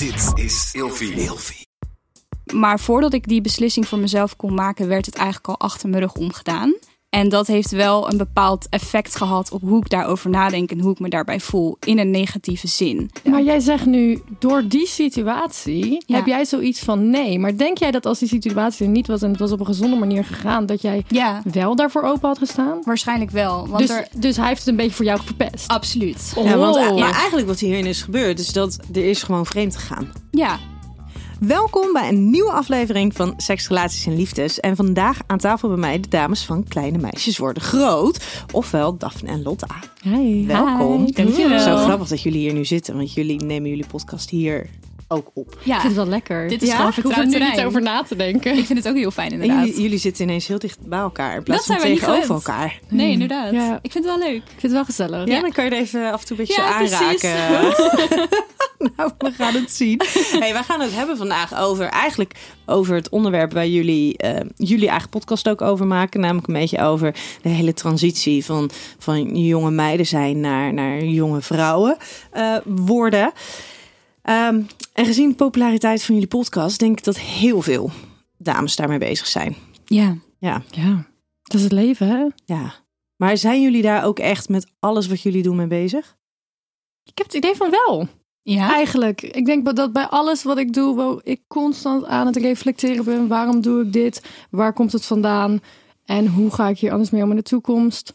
Dit is Ilfie. Ilfie. Maar voordat ik die beslissing voor mezelf kon maken, werd het eigenlijk al achter mijn rug omgedaan. En dat heeft wel een bepaald effect gehad op hoe ik daarover nadenk en hoe ik me daarbij voel in een negatieve zin. Maar jij zegt nu, door die situatie Ja. heb jij zoiets van nee. Maar denk jij dat als die situatie er niet was en het was op een gezonde manier gegaan, dat jij Ja, wel daarvoor open had gestaan? waarschijnlijk wel. Want Dus, er, dus hij heeft het een beetje voor jou verpest. absoluut. Ja, want, Oh. maar eigenlijk wat hierin is gebeurd, is dat er is gewoon vreemd gegaan. Ja, Welkom bij een nieuwe aflevering van Seks, Relaties en Liefdes. En vandaag aan tafel bij mij de dames van Kleine Meisjes Worden Groot. Ofwel Daphne en Lotta. Hey. Welkom. Hi, dankjewel. Zo grappig dat jullie hier nu zitten, want jullie nemen jullie podcast hier ook op. ja. Ik vind het wel lekker. Dit is Ja, gewoon ik hoef er vertrouwd nu niet over na te denken. Ik vind het ook heel fijn inderdaad. jullie, jullie zitten ineens heel dicht bij elkaar in plaats Dat van zijn we niet tegenover elkaar. Nee, inderdaad. Ja. Ik vind het wel leuk. Ik vind het wel gezellig. Ja, dan kan je er even af en toe een beetje Ja, precies. aanraken. nou, we gaan het zien. Hey, wij gaan het hebben vandaag over eigenlijk over het onderwerp waar jullie eh, jullie eigen podcast ook over maken. Namelijk een beetje over de hele transitie van, van jonge meiden zijn naar, naar jonge vrouwen eh, worden. Ehm, en gezien de populariteit van jullie podcast, denk ik dat heel veel dames daarmee bezig zijn. Ja. Ja, Ja. Dat is het leven, hè? ja. Maar zijn jullie daar ook echt met alles wat jullie doen mee bezig? Ik heb het idee van wel. Ja? Eigenlijk. Ik denk dat bij alles wat ik doe, wel ik constant aan het reflecteren ben. Waarom doe ik dit? Waar komt het vandaan? En hoe ga ik hier anders mee om in de toekomst?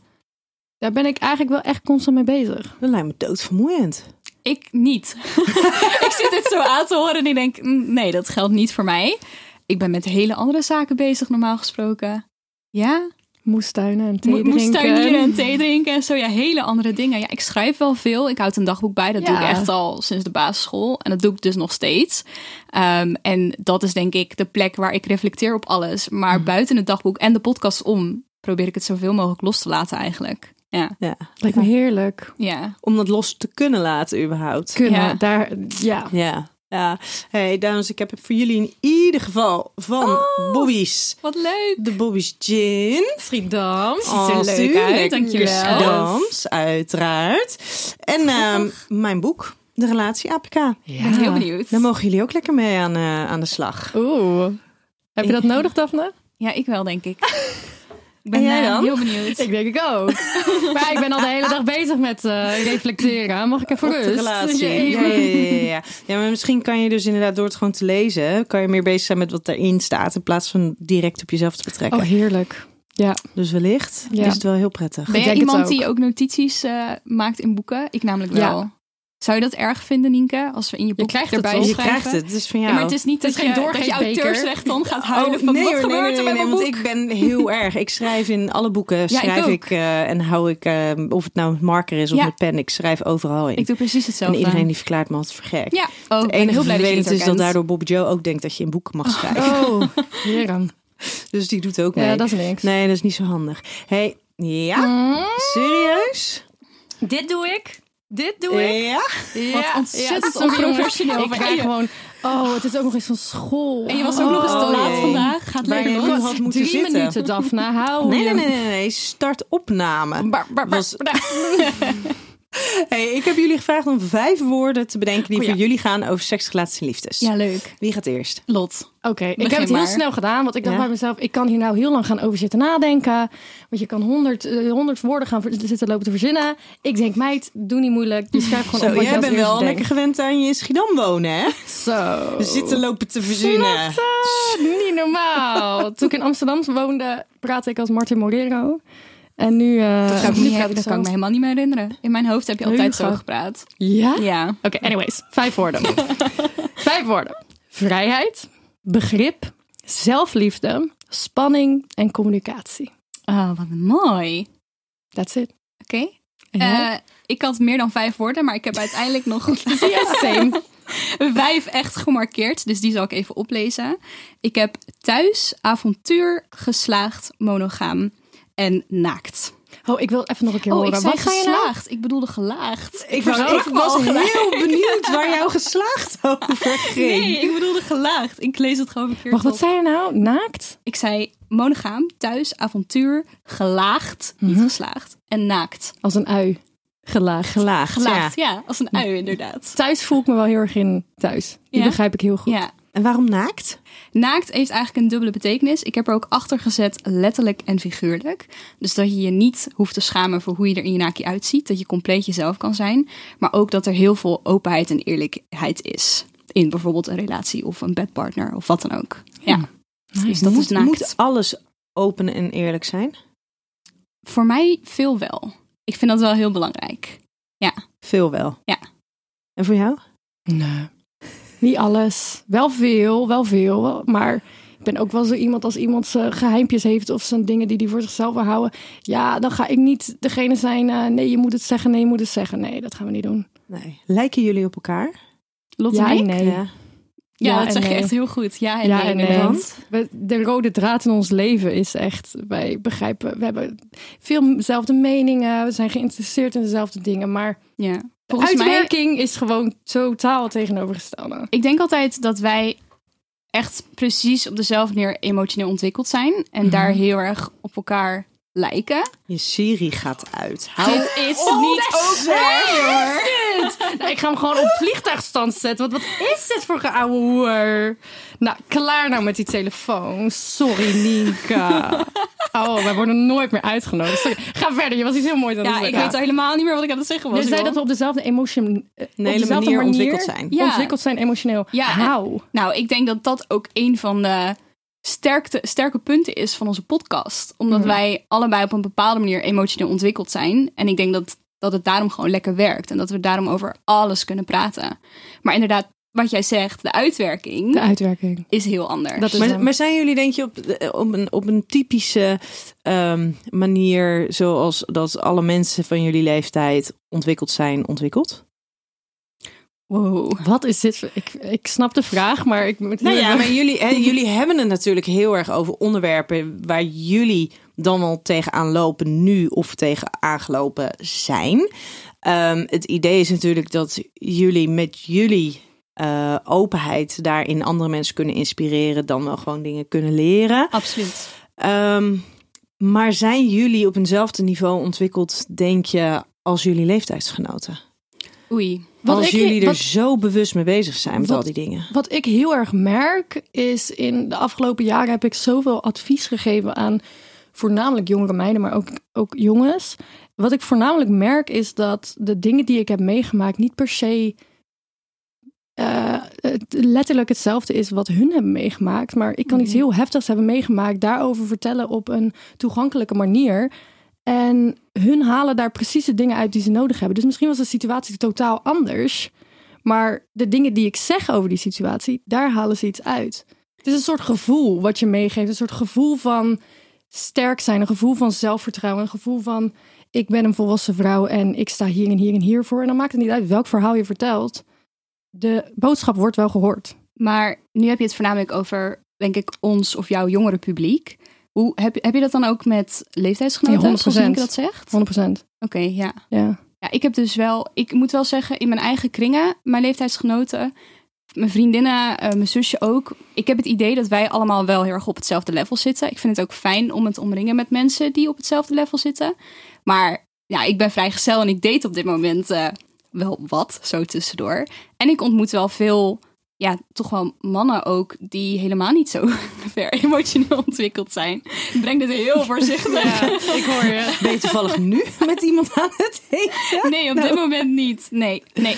Daar ben ik eigenlijk wel echt constant mee bezig. Dat lijkt me doodvermoeiend. Ik niet. ik zit dit zo aan te horen en ik denk, mm, nee, dat geldt niet voor mij. Ik ben met hele andere zaken bezig, normaal gesproken. Ja? Moestuinen en thee Mo- drinken. moestuinieren en thee drinken en zo. Ja, hele andere dingen. Ja, ik schrijf wel veel. Ik houd een dagboek bij. Dat doe ik echt al sinds de basisschool. En dat doe ik dus nog steeds. Ehm, en dat is denk ik de plek waar ik reflecteer op alles. Maar buiten het dagboek en de podcast om... probeer ik het zoveel mogelijk los te laten eigenlijk. Ja, Ja. Lijkt me heerlijk. ja. Om dat los te kunnen laten überhaupt. Kunnen. Ja. Daar, ja. Ja. Ja. Hey dames, ik heb voor jullie in ieder geval van Oh. Bobby's. Wat leuk. De Bobby's Gin. Schiedam. er leuk uit, dankjewel. Dans, uiteraard. En ehm, mijn boek, De Relatie APK. Ik ben heel benieuwd. Daar mogen jullie ook lekker mee aan, eh, aan de slag. Oeh. Heb je dat nodig, Daphne? Ja, ik wel, denk ik. Ik ben En jij eh, dan? heel benieuwd. Ik denk ik ook. maar ik ben al de hele dag bezig met eh, reflecteren. Mag ik even Op rust? relatie. Ja, ja, ja, ja, maar misschien kan je dus inderdaad door het gewoon te lezen, kan je meer bezig zijn met wat erin staat in plaats van direct op jezelf te betrekken. Oh, heerlijk. Ja. Dus wellicht Ja. is het wel heel prettig. Ben jij denk het iemand ook. die ook notities eh, maakt in boeken? Ik namelijk Ja. wel. Zou je dat erg vinden, Nienke? Als we in je boek krijgt het erbij toch? Je krijgt het, het is van jou. Ja, maar het is niet Het dat, geen je, dat je auteursrecht dan gaat huilen Oh, van nee, wat nee, gebeurt nee, er met nee, mijn want boek? ik ben heel erg. Ik schrijf in alle boeken, ik schrijf ook. ik, eh, en hou ik, eh, of het nou met marker is of Ja. met pen, ik schrijf overal in. Ik doe precies en hetzelfde. iedereen die verklaart me altijd voor gek. Ja, oh, ik het enige heel blij dat je is dat daardoor Bobby Joe ook denkt dat je een boek mag schrijven. Oh, heren. Dus die doet ook mee. Ja, dat is niks. Nee, dat is niet zo handig. hey, ja? Serieus? Dit doe ik. Dit doe ik. Ja? Ja, Wat ontzettend jongens. onprofessioneel Ik je. gewoon... Oh, het is ook nog eens van school. En je was ook nog eens te Oh, laat jee. vandaag. Gaat lekker je nu had moeten Drie zitten. minuten, Daphne. Hou Nee, je. nee, nee, nee, nee. Start opname. Bar, bar, bar, Was- bar. Hey, ik heb jullie gevraagd om vijf woorden te bedenken die Oh, ja. voor jullie gaan over seks, relaties en liefdes. Ja, leuk. Wie gaat eerst? Lot. Oké, ik heb het heel maar. snel gedaan, want ik dacht Ja? bij mezelf, ik kan hier nou heel lang gaan over zitten nadenken. Want je kan honderd, eh, honderd woorden gaan zitten lopen te verzinnen. Ik denk, meid, doe niet moeilijk. Je schrijft gewoon Zo, op wat jij bent wel denkt. lekker gewend aan je in Schiedam wonen, hè? Zo. Zitten lopen te verzinnen. Niet normaal. Toen ik in Amsterdam woonde, praatte ik als Martin Morero. En nu... eh Dat kan, ik, nu dat kan ik me helemaal niet meer herinneren. In mijn hoofd heb je altijd zo gepraat. Ja? Ja. Oké, anyways. Vijf woorden. Vijf woorden. Vrijheid, begrip, zelfliefde, spanning en communicatie. Oh, wat mooi. That's it. Oké. Eh, ik had meer dan vijf woorden, maar ik heb uiteindelijk nog Ja, same. vijf echt gemarkeerd. Dus die zal ik even oplezen. Ik heb thuis, avontuur, geslaagd, monogaam en naakt. Oh, ik wil even nog een keer Oh, horen. ik zei je nou? geslaagd. Ik bedoelde gelaagd. Ik was, ik was heel benieuwd waar jouw geslaagd over ging. Nee, ik bedoelde gelaagd. Ik lees het gewoon verkeerd Wacht, wat op. zei je nou? Naakt? Ik zei monogaam, thuis, avontuur, gelaagd, niet Mhm. geslaagd en naakt. Als een ui. Gelaagd. Gelaagd. Gelaagd, Ja. ja. als een ui inderdaad. Thuis voel ik me wel heel erg in thuis. Die Ja? begrijp ik heel goed. Ja. En waarom naakt? Naakt heeft eigenlijk een dubbele betekenis. Ik heb er ook achter gezet, letterlijk en figuurlijk. Dus dat je je niet hoeft te schamen voor hoe je er in je naakje uitziet. Dat je compleet jezelf kan zijn. Maar ook dat er heel veel openheid en eerlijkheid is. In bijvoorbeeld een relatie of een bedpartner of wat dan ook. Ja, dus dat is moet, naakt. moet alles open en eerlijk zijn? Voor mij veel wel. Ik vind dat wel heel belangrijk. Veel wel. Ja. En voor jou? Nee. Niet alles. Wel veel, wel veel. Maar ik ben ook wel zo iemand als iemand zijn geheimpjes heeft of zijn dingen die hij voor zichzelf wil houden. Ja, dan ga ik niet degene zijn. eh, nee, je moet het zeggen. Nee, je moet het zeggen. Nee, dat gaan we niet doen. Nee. Lijken jullie op elkaar? Lotte ja en ik? en nee. Ja. Ja, Ja dat zeg je nee. echt heel goed. Ja en Ja nee, en nee. inderdaad. We- De rode draad in ons leven is echt, wij begrijpen, we hebben veel dezelfde meningen, we zijn geïnteresseerd in dezelfde dingen, maar Ja. Volgens mij uitwerking is gewoon totaal tegenovergestelde. Ik denk altijd dat wij echt precies op dezelfde manier emotioneel ontwikkeld zijn. En daar heel erg op elkaar lijken. Je Siri gaat uit. Hou Dit is niet oké hoor. Nou, ik ga hem gewoon op vliegtuigstand zetten, want wat is dit voor geouwe hoer? Nou, klaar nou met die telefoon. Sorry, Nienke. Oh, wij worden nooit meer uitgenodigd. Sorry. Ga verder, je was iets heel moois aan het Ja, ik weet al helemaal niet meer wat ik aan het zeggen was. Je zei dat we op dezelfde emotion, eh, op hele dezelfde manier ontwikkeld zijn. Ja. Ontwikkeld zijn emotioneel. Ja, How? Nou, ik denk dat dat ook een van de sterkte, sterke punten is van onze podcast. Omdat Mhm. wij allebei op een bepaalde manier emotioneel ontwikkeld zijn. En ik denk dat, dat het daarom gewoon lekker werkt. En dat we daarom over alles kunnen praten. Maar inderdaad, wat jij zegt, de uitwerking De uitwerking. is heel anders. Dat is Maar, zijn jullie denk je op, de- op, een, op een typische ehm, manier zoals dat alle mensen van jullie leeftijd ontwikkeld zijn ontwikkeld? Wow. Wat is dit? Ik, ik snap de vraag, maar ik moet. Nou ja, maar jullie, hè, jullie hebben het natuurlijk heel erg over onderwerpen waar jullie dan al tegenaan lopen nu of tegen aangelopen zijn. Ehm, het idee is natuurlijk dat jullie met jullie eh, openheid daarin andere mensen kunnen inspireren, dan wel gewoon dingen kunnen leren. Absoluut. Ehm, maar zijn jullie op eenzelfde niveau ontwikkeld, denk je, als jullie leeftijdsgenoten? Oei. Wat als ik- jullie er wat- zo bewust mee bezig zijn met Wat- al die dingen. Wat ik heel erg merk is in de afgelopen jaren heb ik zoveel advies gegeven aan voornamelijk jongere meiden, maar ook, ook jongens. Wat ik voornamelijk merk is dat de dingen die ik heb meegemaakt niet per se eh, letterlijk hetzelfde is wat hun hebben meegemaakt. Maar ik kan iets Mhm. heel heftigs hebben meegemaakt, daarover vertellen op een toegankelijke manier. En hun halen daar precies de dingen uit die ze nodig hebben. Dus misschien was de situatie totaal anders. Maar de dingen die ik zeg over die situatie, daar halen ze iets uit. Het is een soort gevoel wat je meegeeft. Een soort gevoel van sterk zijn. Een gevoel van zelfvertrouwen. Een gevoel van ik ben een volwassen vrouw en ik sta hier en hier en hier voor. En dan maakt het niet uit welk verhaal je vertelt. De boodschap wordt wel gehoord. Maar nu heb je het voornamelijk over, denk ik, ons of jouw jongere publiek. Hoe, heb, heb je dat dan ook met leeftijdsgenoten, Ja, 100%. zoals Nienke dat zegt? 100%. Oké, ja. Ja. Ja, ik heb dus wel, ik moet wel zeggen, in mijn eigen kringen, mijn leeftijdsgenoten, mijn vriendinnen, eh, mijn zusje ook. Ik heb het idee dat wij allemaal wel heel erg op hetzelfde level zitten. Ik vind het ook fijn om het omringen met mensen die op hetzelfde level zitten. Maar ja, ik ben vrijgezel en ik date op dit moment eh, wel wat, zo tussendoor. En ik ontmoet wel veel, ja, toch wel mannen ook, die helemaal niet zo ver emotioneel ontwikkeld zijn. Ik breng dit heel voorzichtig. ik hoor je. Ben je toevallig nu met iemand aan het eten? Nee, op dit moment niet. Nee, nee.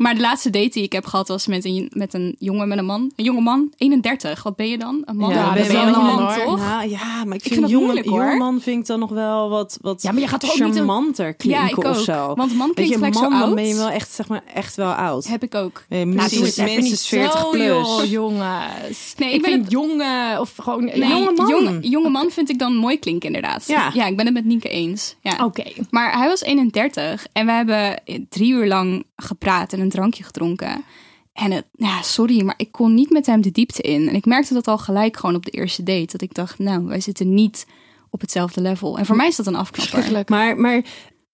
Maar de laatste date die ik heb gehad was met een, met een jongen, met een man. Een jonge man, 31. Wat ben je dan? Een man? Ja, ben je een een man, man, hoor. toch? Nou, ja, maar ik vind vind, jonge, moeilijk, hoor. jongeman vind ik dan nog wel wat, wat Ja, maar je gaat toch ook niet een- klinken Ja, ik of ook. zo. Want man klinkt gelijk zo man, dan oud. ben je wel echt, zeg maar, echt wel oud. Heb ik ook. Eh, Nou, doe het minstens 40 zo, plus. joh, jongens. Nee, ik ik ben vind het- jongen of gewoon... Nee, jonge man. Jonge, jonge man vind ik dan mooi klinken, inderdaad. Ja. ja, ik ben het met Nienke eens. Ja. Oké. Maar hij was 31 en we hebben drie uur lang gepraat en een drankje gedronken. En het, ja, sorry, maar ik kon niet met hem de diepte in. En ik merkte dat al gelijk gewoon op de eerste date. Dat ik dacht, nou, wij zitten niet op hetzelfde level. En voor mij is dat een afknapper. Maar, maar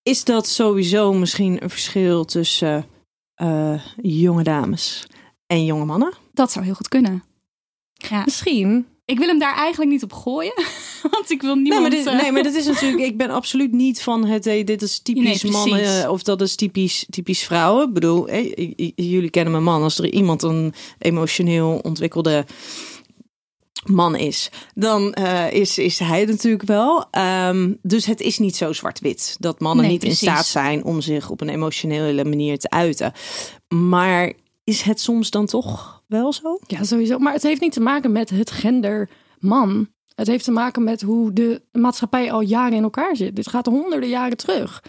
is dat sowieso misschien een verschil tussen eh, jonge dames en jonge mannen? Dat zou heel goed kunnen. Ja. Misschien. Ik wil hem daar eigenlijk niet op gooien. Want ik wil Nee niemand... maar, dit, eh, nee, maar dat is natuurlijk. Ik ben absoluut niet van het. Hey, dit is typisch Nee, mannen eh, of dat is typisch, typisch vrouwen. Ik bedoel, hey, jullie kennen mijn man. Als er iemand een emotioneel ontwikkelde man is, dan eh, is, is hij natuurlijk wel. Ehm, dus het is niet zo zwart-wit dat mannen Nee, niet precies. in staat zijn om zich op een emotionele manier te uiten. Maar is het soms dan toch wel zo? Ja, sowieso. Maar het heeft niet te maken met het gender man. Het heeft te maken met hoe de maatschappij al jaren in elkaar zit. Dit gaat honderden jaren terug.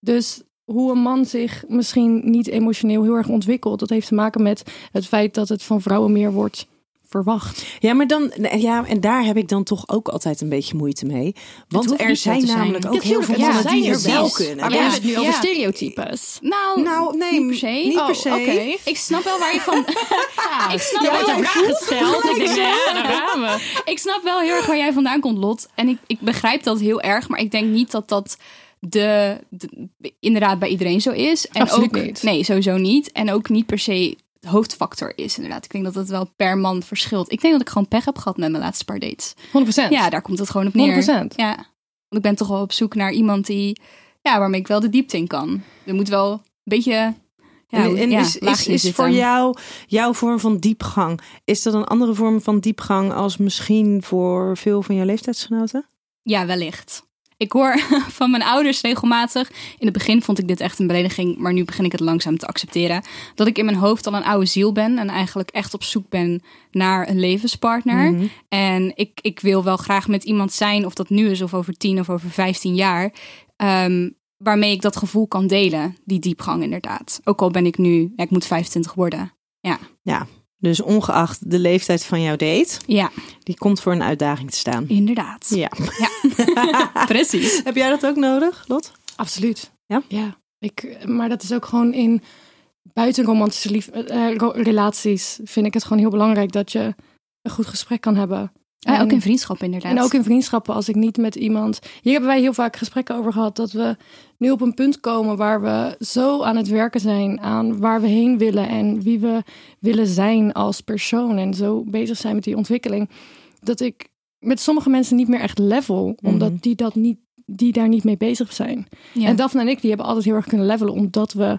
Dus hoe een man zich misschien niet emotioneel heel erg ontwikkelt, dat heeft te maken met het feit dat het van vrouwen meer wordt verwacht. Ja, maar dan, ja, en daar heb ik dan toch ook altijd een beetje moeite mee. Want er zijn namelijk ook heel veel Ja, mannen zijn die er wel kunnen. Maar we Ja. hebben het nu over Ja. stereotypes. Nou, Nou, nee, niet per se. niet Oh, per se. oké. Ik snap wel waar je van... ik snap wel... een vraag gesteld. Ik denk, ja, daar gaan we. Ik snap wel heel erg waar jij vandaan komt, Lot. En ik, ik begrijp dat heel erg, maar ik denk niet dat dat de, de- inderdaad bij iedereen zo is. En Absoluut ook, niet. Nee, sowieso niet. En ook niet per se de hoofdfactor is, inderdaad. Ik denk dat het wel per man verschilt. Ik denk dat ik gewoon pech heb gehad met mijn laatste paar dates. 100%. Ja, daar komt het gewoon op neer. 100%. Ja. Want ik ben toch wel op zoek naar iemand die, ja, waarmee ik wel de diepte in kan. Er moet wel een beetje, ja, en en ja, is, is, voor jou jouw vorm van diepgang, is dat een andere vorm van diepgang als misschien voor veel van jouw leeftijdsgenoten? Ja, wellicht. Ik hoor van mijn ouders regelmatig. In het begin vond ik dit echt een belediging, maar nu begin ik het langzaam te accepteren. Dat ik in mijn hoofd al een oude ziel ben en eigenlijk echt op zoek ben naar een levenspartner. Mhm. En ik, ik wil wel graag met iemand zijn, of dat nu is of over 10 of over 15 jaar. ehm, waarmee ik dat gevoel kan delen, die diepgang inderdaad. Ook al ben ik nu, ja, ik moet 25 worden. Ja, dus ongeacht de leeftijd van jouw date, Ja, die komt voor een uitdaging te staan. inderdaad. Ja. Precies. Heb jij dat ook nodig, Lot? Absoluut. Ja? Ja. Ik, maar dat is ook gewoon in buitenromantische lief, eh, ro- relaties vind ik het gewoon heel belangrijk dat je een goed gesprek kan hebben. Ja, En- ook in vriendschap inderdaad. En ook in vriendschappen, als ik niet met iemand. Hier hebben wij heel vaak gesprekken over gehad. Dat we nu op een punt komen waar we zo aan het werken zijn. aan waar we heen willen. en wie we willen zijn als persoon. En zo bezig zijn met die ontwikkeling. Dat ik met sommige mensen niet meer echt level. omdat Mhm. die, dat niet, die daar niet mee bezig zijn. Ja. En Daphne en ik die hebben altijd heel erg kunnen levelen. omdat we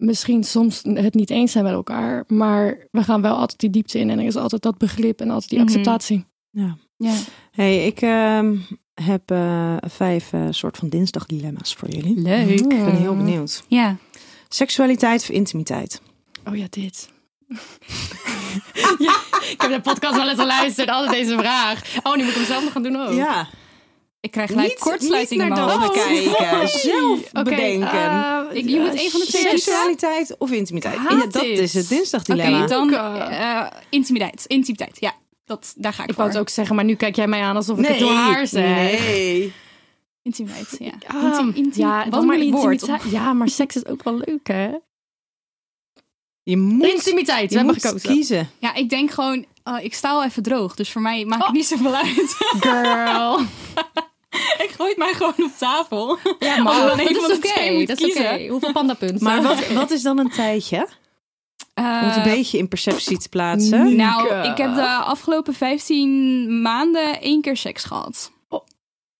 misschien soms het niet eens zijn met elkaar. maar we gaan wel altijd die diepte in. en er is altijd dat begrip en altijd die Mhm. acceptatie. Ja. ja. Hey, ik ehm, heb eh, vijf eh, soort van dinsdagdilemma's voor jullie. Leuk. Ik ben heel benieuwd. Ja. Seksualiteit of intimiteit? Oh ja, dit. ja, ik heb de podcast wel eens geluisterd, altijd deze vraag. Oh, nu moet ik hem zelf nog gaan doen ook. Ja, Ik krijg gelijk niet, kortsluiting niet in naar mijn kijken. Zelf Oké, bedenken. eh, Ik- je moet één van de twee. Seksualiteit of intimiteit? Ja, dat is het Oké, dinsdagdilemma. dan Ook, eh, intimiteit. Intimiteit, ja. Dat, daar ga ik Ik voor. wou het ook zeggen, maar nu kijk jij mij aan alsof ik het door haar zeg. nee. Intimiteit, ja. Ah, Intim, ja, wat een maar intimiteit. Ja, maar seks is ook wel leuk, hè? Je moet, Intimiteit, je hebben moet gekozen. kiezen. Ja, ik denk gewoon, eh, ik sta al even droog. Dus voor mij maakt Oh. het niet zoveel uit. Girl. mij gewoon op tafel. Ja, maar dat is oké. Dat is oké. kiezen. Hoeveel pandapunten? Maar wat, wat is dan een tijdje? Om het een Eh, beetje in perceptie te plaatsen. Nou, Nienke. ik heb de afgelopen 15 maanden één keer seks gehad.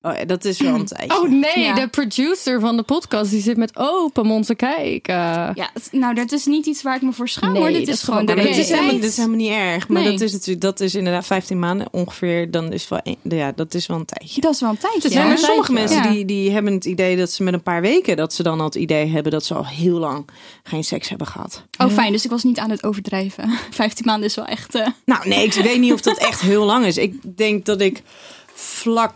Oh ja, dat is wel een tijdje. Oh nee, Ja. de producer van de podcast die zit met open mond te kijken. Ja, nou, dat is niet iets waar ik me voor schaam Nee, hoor. Dit dat is gewoon de dat, is helemaal, realiteit. dat is helemaal niet erg. Maar Nee. dat is natuurlijk, dat is inderdaad 15 maanden ongeveer. Dan is wel, een- ja, dat is wel een tijdje. Dat is wel een tijdje. Het is Ja, sommige mensen Ja. die, die hebben het idee dat ze met een paar weken, dat ze dan al het idee hebben dat ze al heel lang geen seks hebben gehad. Oh, fijn. Dus ik was niet aan het overdrijven. 15 maanden is wel echt... eh, Nou, nee, ik weet niet of dat echt heel lang is. Ik denk dat ik vlak.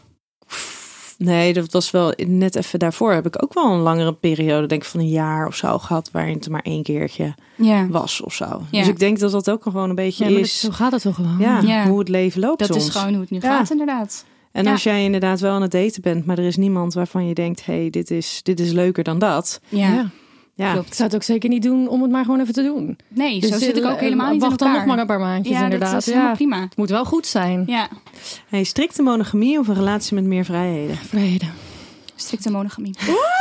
Nee, dat was wel net even daarvoor. Heb ik ook wel een langere periode, denk ik van een jaar of zo gehad, waarin het maar één keertje ja, was of zo. Ja. Dus ik denk dat dat ook gewoon een beetje Ja, is. zo gaat het toch gewoon. Ja, hoe het leven loopt dat soms. is gewoon hoe het nu Ja. gaat inderdaad. En als jij inderdaad wel aan het daten bent, maar er is niemand waarvan je denkt, hey, dit is, dit is leuker dan dat. Ja, Ja. Klopt. Ik zou het ook zeker niet doen om het maar gewoon even te doen. Nee, Dus zo zit ik ook eh, helemaal niet Wacht dan nog maar een paar maandjes ja, inderdaad. dat is ja. helemaal prima. Het moet wel goed zijn. Ja, hey, strikte monogamie of een relatie met meer vrijheden? Vrede. strikte monogamie.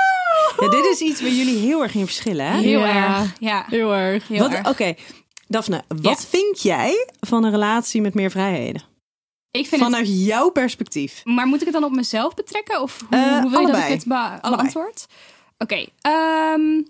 Ja, dit is iets waar jullie heel erg in verschillen, hè? Heel Ja. erg. Ja, Heel erg. heel Wat- erg. Oké, Daphne, wat Ja. vind jij van een relatie met meer vrijheden? Ik vind het Vanuit jouw perspectief. Maar moet ik het dan op mezelf betrekken? Of hoe, Eh, hoe wil je dat ik het be- beantwoord? Oké. ehm,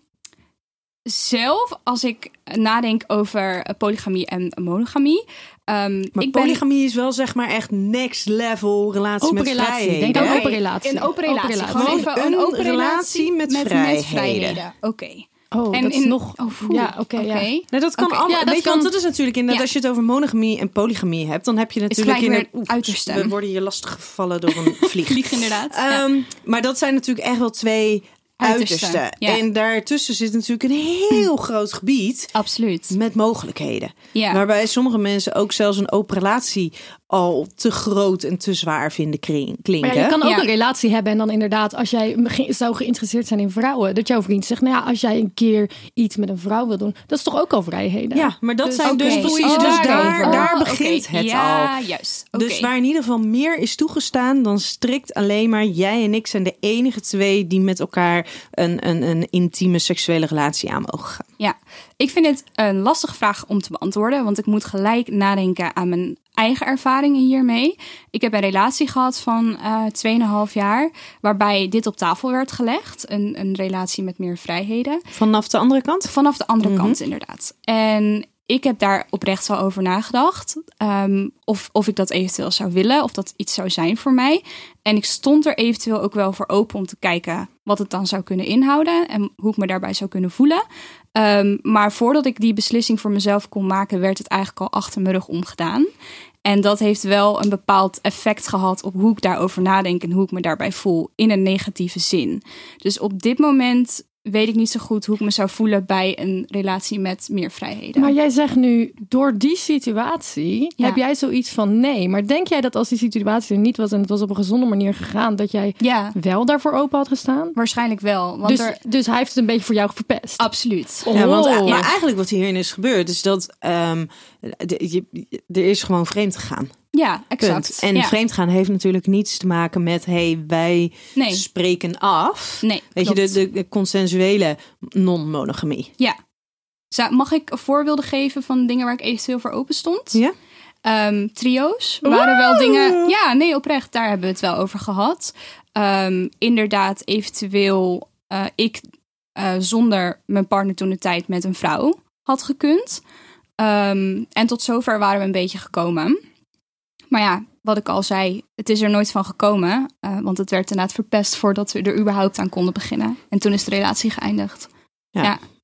zelf, als ik nadenk over eh, polygamie en monogamie. ehm, Maar ik ben polygamie is wel zeg maar echt next level relatie Open met relatie. vrijheden. Denk aan open relatie. Een open Open relatie. Gewoon een een open relatie relatie met met, vrijheden. vrijheden. Oké. Oh, En dat is in- nog... oh, ja, oké, ja. Oké. Nou, dat kan allemaal. Ja, dat je, kan- dat is natuurlijk inderdaad, Ja. als je het over monogamie en polygamie hebt, dan heb je natuurlijk gelijk weer inderdaad- het uiterste. We worden hier lastig gevallen door een vlieg. Vlieg inderdaad. Ja. Ehm, Maar dat zijn natuurlijk echt wel twee Uiterste, ja. En daartussen zit natuurlijk een heel groot gebied Absoluut. met mogelijkheden. Ja. Waarbij sommige mensen ook zelfs een open relatie al te groot en te zwaar vinden kring- klinken. Maar ja, je kan ook Ja. een relatie hebben en dan inderdaad, als jij zou geïnteresseerd zijn in vrouwen, dat jouw vriend zegt, nou ja, als jij een keer iets met een vrouw wil doen, dat is toch ook al vrijheden? Ja, maar dat Dus- zijn dus precies, Oh, dus daar, Oh, begint het ja, al. juist. Dus waar in ieder geval meer is toegestaan dan strikt alleen maar jij en ik zijn de enige twee die met elkaar een, een, een intieme seksuele relatie aan mogen gaan. Ja, ik vind het een lastige vraag om te beantwoorden, want ik moet gelijk nadenken aan mijn eigen ervaringen hiermee. Ik heb een relatie gehad van eh 2,5 jaar, waarbij dit op tafel werd gelegd. Een, een relatie met meer vrijheden. Vanaf de andere kant? Vanaf de andere Mhm. kant, inderdaad. En ik heb daar oprecht wel over nagedacht. ehm, of, of ik dat eventueel zou willen, of dat iets zou zijn voor mij. En ik stond er eventueel ook wel voor open om te kijken wat het dan zou kunnen inhouden en hoe ik me daarbij zou kunnen voelen. Ehm, maar voordat ik die beslissing voor mezelf kon maken, werd het eigenlijk al achter mijn rug omgedaan. En dat heeft wel een bepaald effect gehad op hoe ik daarover nadenk en hoe ik me daarbij voel in een negatieve zin. Dus op dit moment weet ik niet zo goed hoe ik me zou voelen bij een relatie met meer vrijheden. Maar jij zegt nu, door die situatie Ja. heb jij zoiets van nee. Maar denk jij dat als die situatie er niet was en het was op een gezonde manier gegaan, dat jij ja, wel daarvoor open had gestaan? waarschijnlijk wel. Want Dus, er, dus hij heeft het een beetje voor jou verpest. absoluut. Ja, want, Oh. maar eigenlijk wat hierin is gebeurd, is dat ehm, de- je, er is gewoon vreemd gegaan. Ja, exact. Punt. En ja. vreemd gaan heeft natuurlijk niets te maken met hey, wij Nee, spreken af. nee. Weet je, klopt. de, de, de consensuele non-monogamie. Ja. Mag ik voorbeelden geven van dingen waar ik eventueel voor open stond? Ja? Ehm, trio's waren wel dingen. Ja, nee, oprecht, daar hebben we het wel over gehad. Ehm, inderdaad, eventueel eh, ik eh, zonder mijn partner toen de tijd met een vrouw had gekund. Ehm, en tot zover waren we een beetje gekomen. Maar ja, wat ik al zei, het is er nooit van gekomen. eh, want het werd inderdaad verpest voordat we er überhaupt aan konden beginnen. En toen is de relatie geëindigd.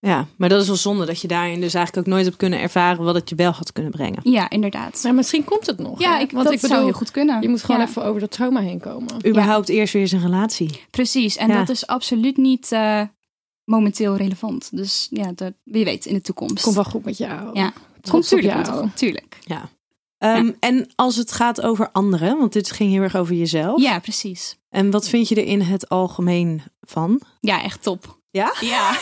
Ja, maar dat is wel zonde dat je daarin dus eigenlijk ook nooit hebt kunnen ervaren wat het je wel had kunnen brengen. Ja, inderdaad. Maar misschien komt het nog. Ja, ik, Want dat ik zou bedoel, heel goed kunnen. je moet gewoon Ja, even over dat trauma heen komen. Überhaupt eerst weer eens een relatie. Precies, en Ja. dat is absoluut niet eh, momenteel relevant. Dus ja, dat, wie weet in de toekomst. Komt wel goed met jou. Ja. Trots Komt op tuurlijk, jou. komt wel goed, tuurlijk. Ja. Ehm, En als het gaat over anderen, want dit ging heel erg over jezelf. Ja, precies. En wat vind je er in het algemeen van? Ja, echt top. Ja? Ja.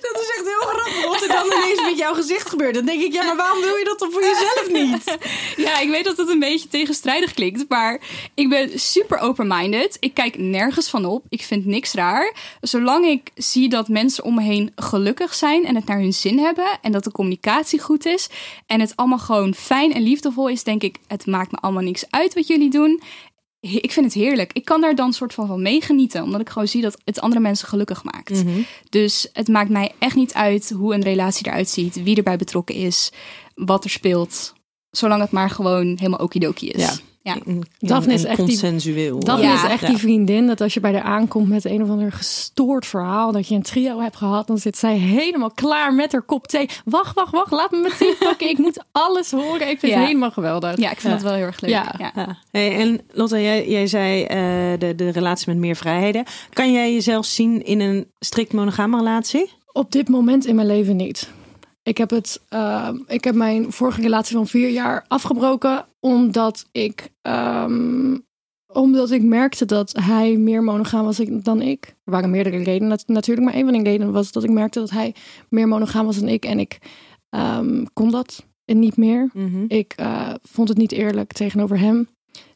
Dat is echt heel grappig wat er dan ineens met jouw gezicht gebeurt. Dan denk ik, ja, maar waarom wil je dat dan voor jezelf niet? ja, ik weet dat het een beetje tegenstrijdig klinkt, maar ik ben super open-minded. Ik kijk nergens van op. Ik vind niks raar. Zolang ik zie dat mensen om me heen gelukkig zijn en het naar hun zin hebben en dat de communicatie goed is en het allemaal gewoon fijn en liefdevol is, denk ik, het maakt me allemaal niks uit wat jullie doen. Ik vind het heerlijk. Ik kan daar dan soort van van meegenieten, omdat ik gewoon zie dat het andere mensen gelukkig maakt. Dus het maakt mij echt niet uit hoe een relatie eruit ziet, wie erbij betrokken is, wat er speelt. Zolang het maar gewoon helemaal okidoki is. Ja. Ja. En- Daphne is echt die- consensueel. Daphne Ja. is echt Ja. die vriendin dat als je bij haar aankomt met een of ander gestoord verhaal, dat je een trio hebt gehad, dan zit zij helemaal klaar met haar kop thee. Wacht, wacht, wacht, laat me mijn thee pakken. Ik moet alles horen. Ik vind Ja. het helemaal geweldig. Ja, ik vind dat wel heel erg leuk. Ja. Ja. Ja. Hey, en Lotte, jij, jij zei eh, de, de relatie met meer vrijheden. Kan jij jezelf zien in een strikt monogame relatie? Op dit moment in mijn leven niet. Ik heb, het, eh, ik heb mijn vorige relatie van vier jaar afgebroken omdat ik, ehm, omdat ik merkte dat hij meer monogaam was dan ik. Er waren meerdere redenen nat- natuurlijk, maar een van de redenen was dat ik merkte dat hij meer monogaam was dan ik. En ik ehm, kon dat niet meer. Ik eh, vond het niet eerlijk tegenover hem.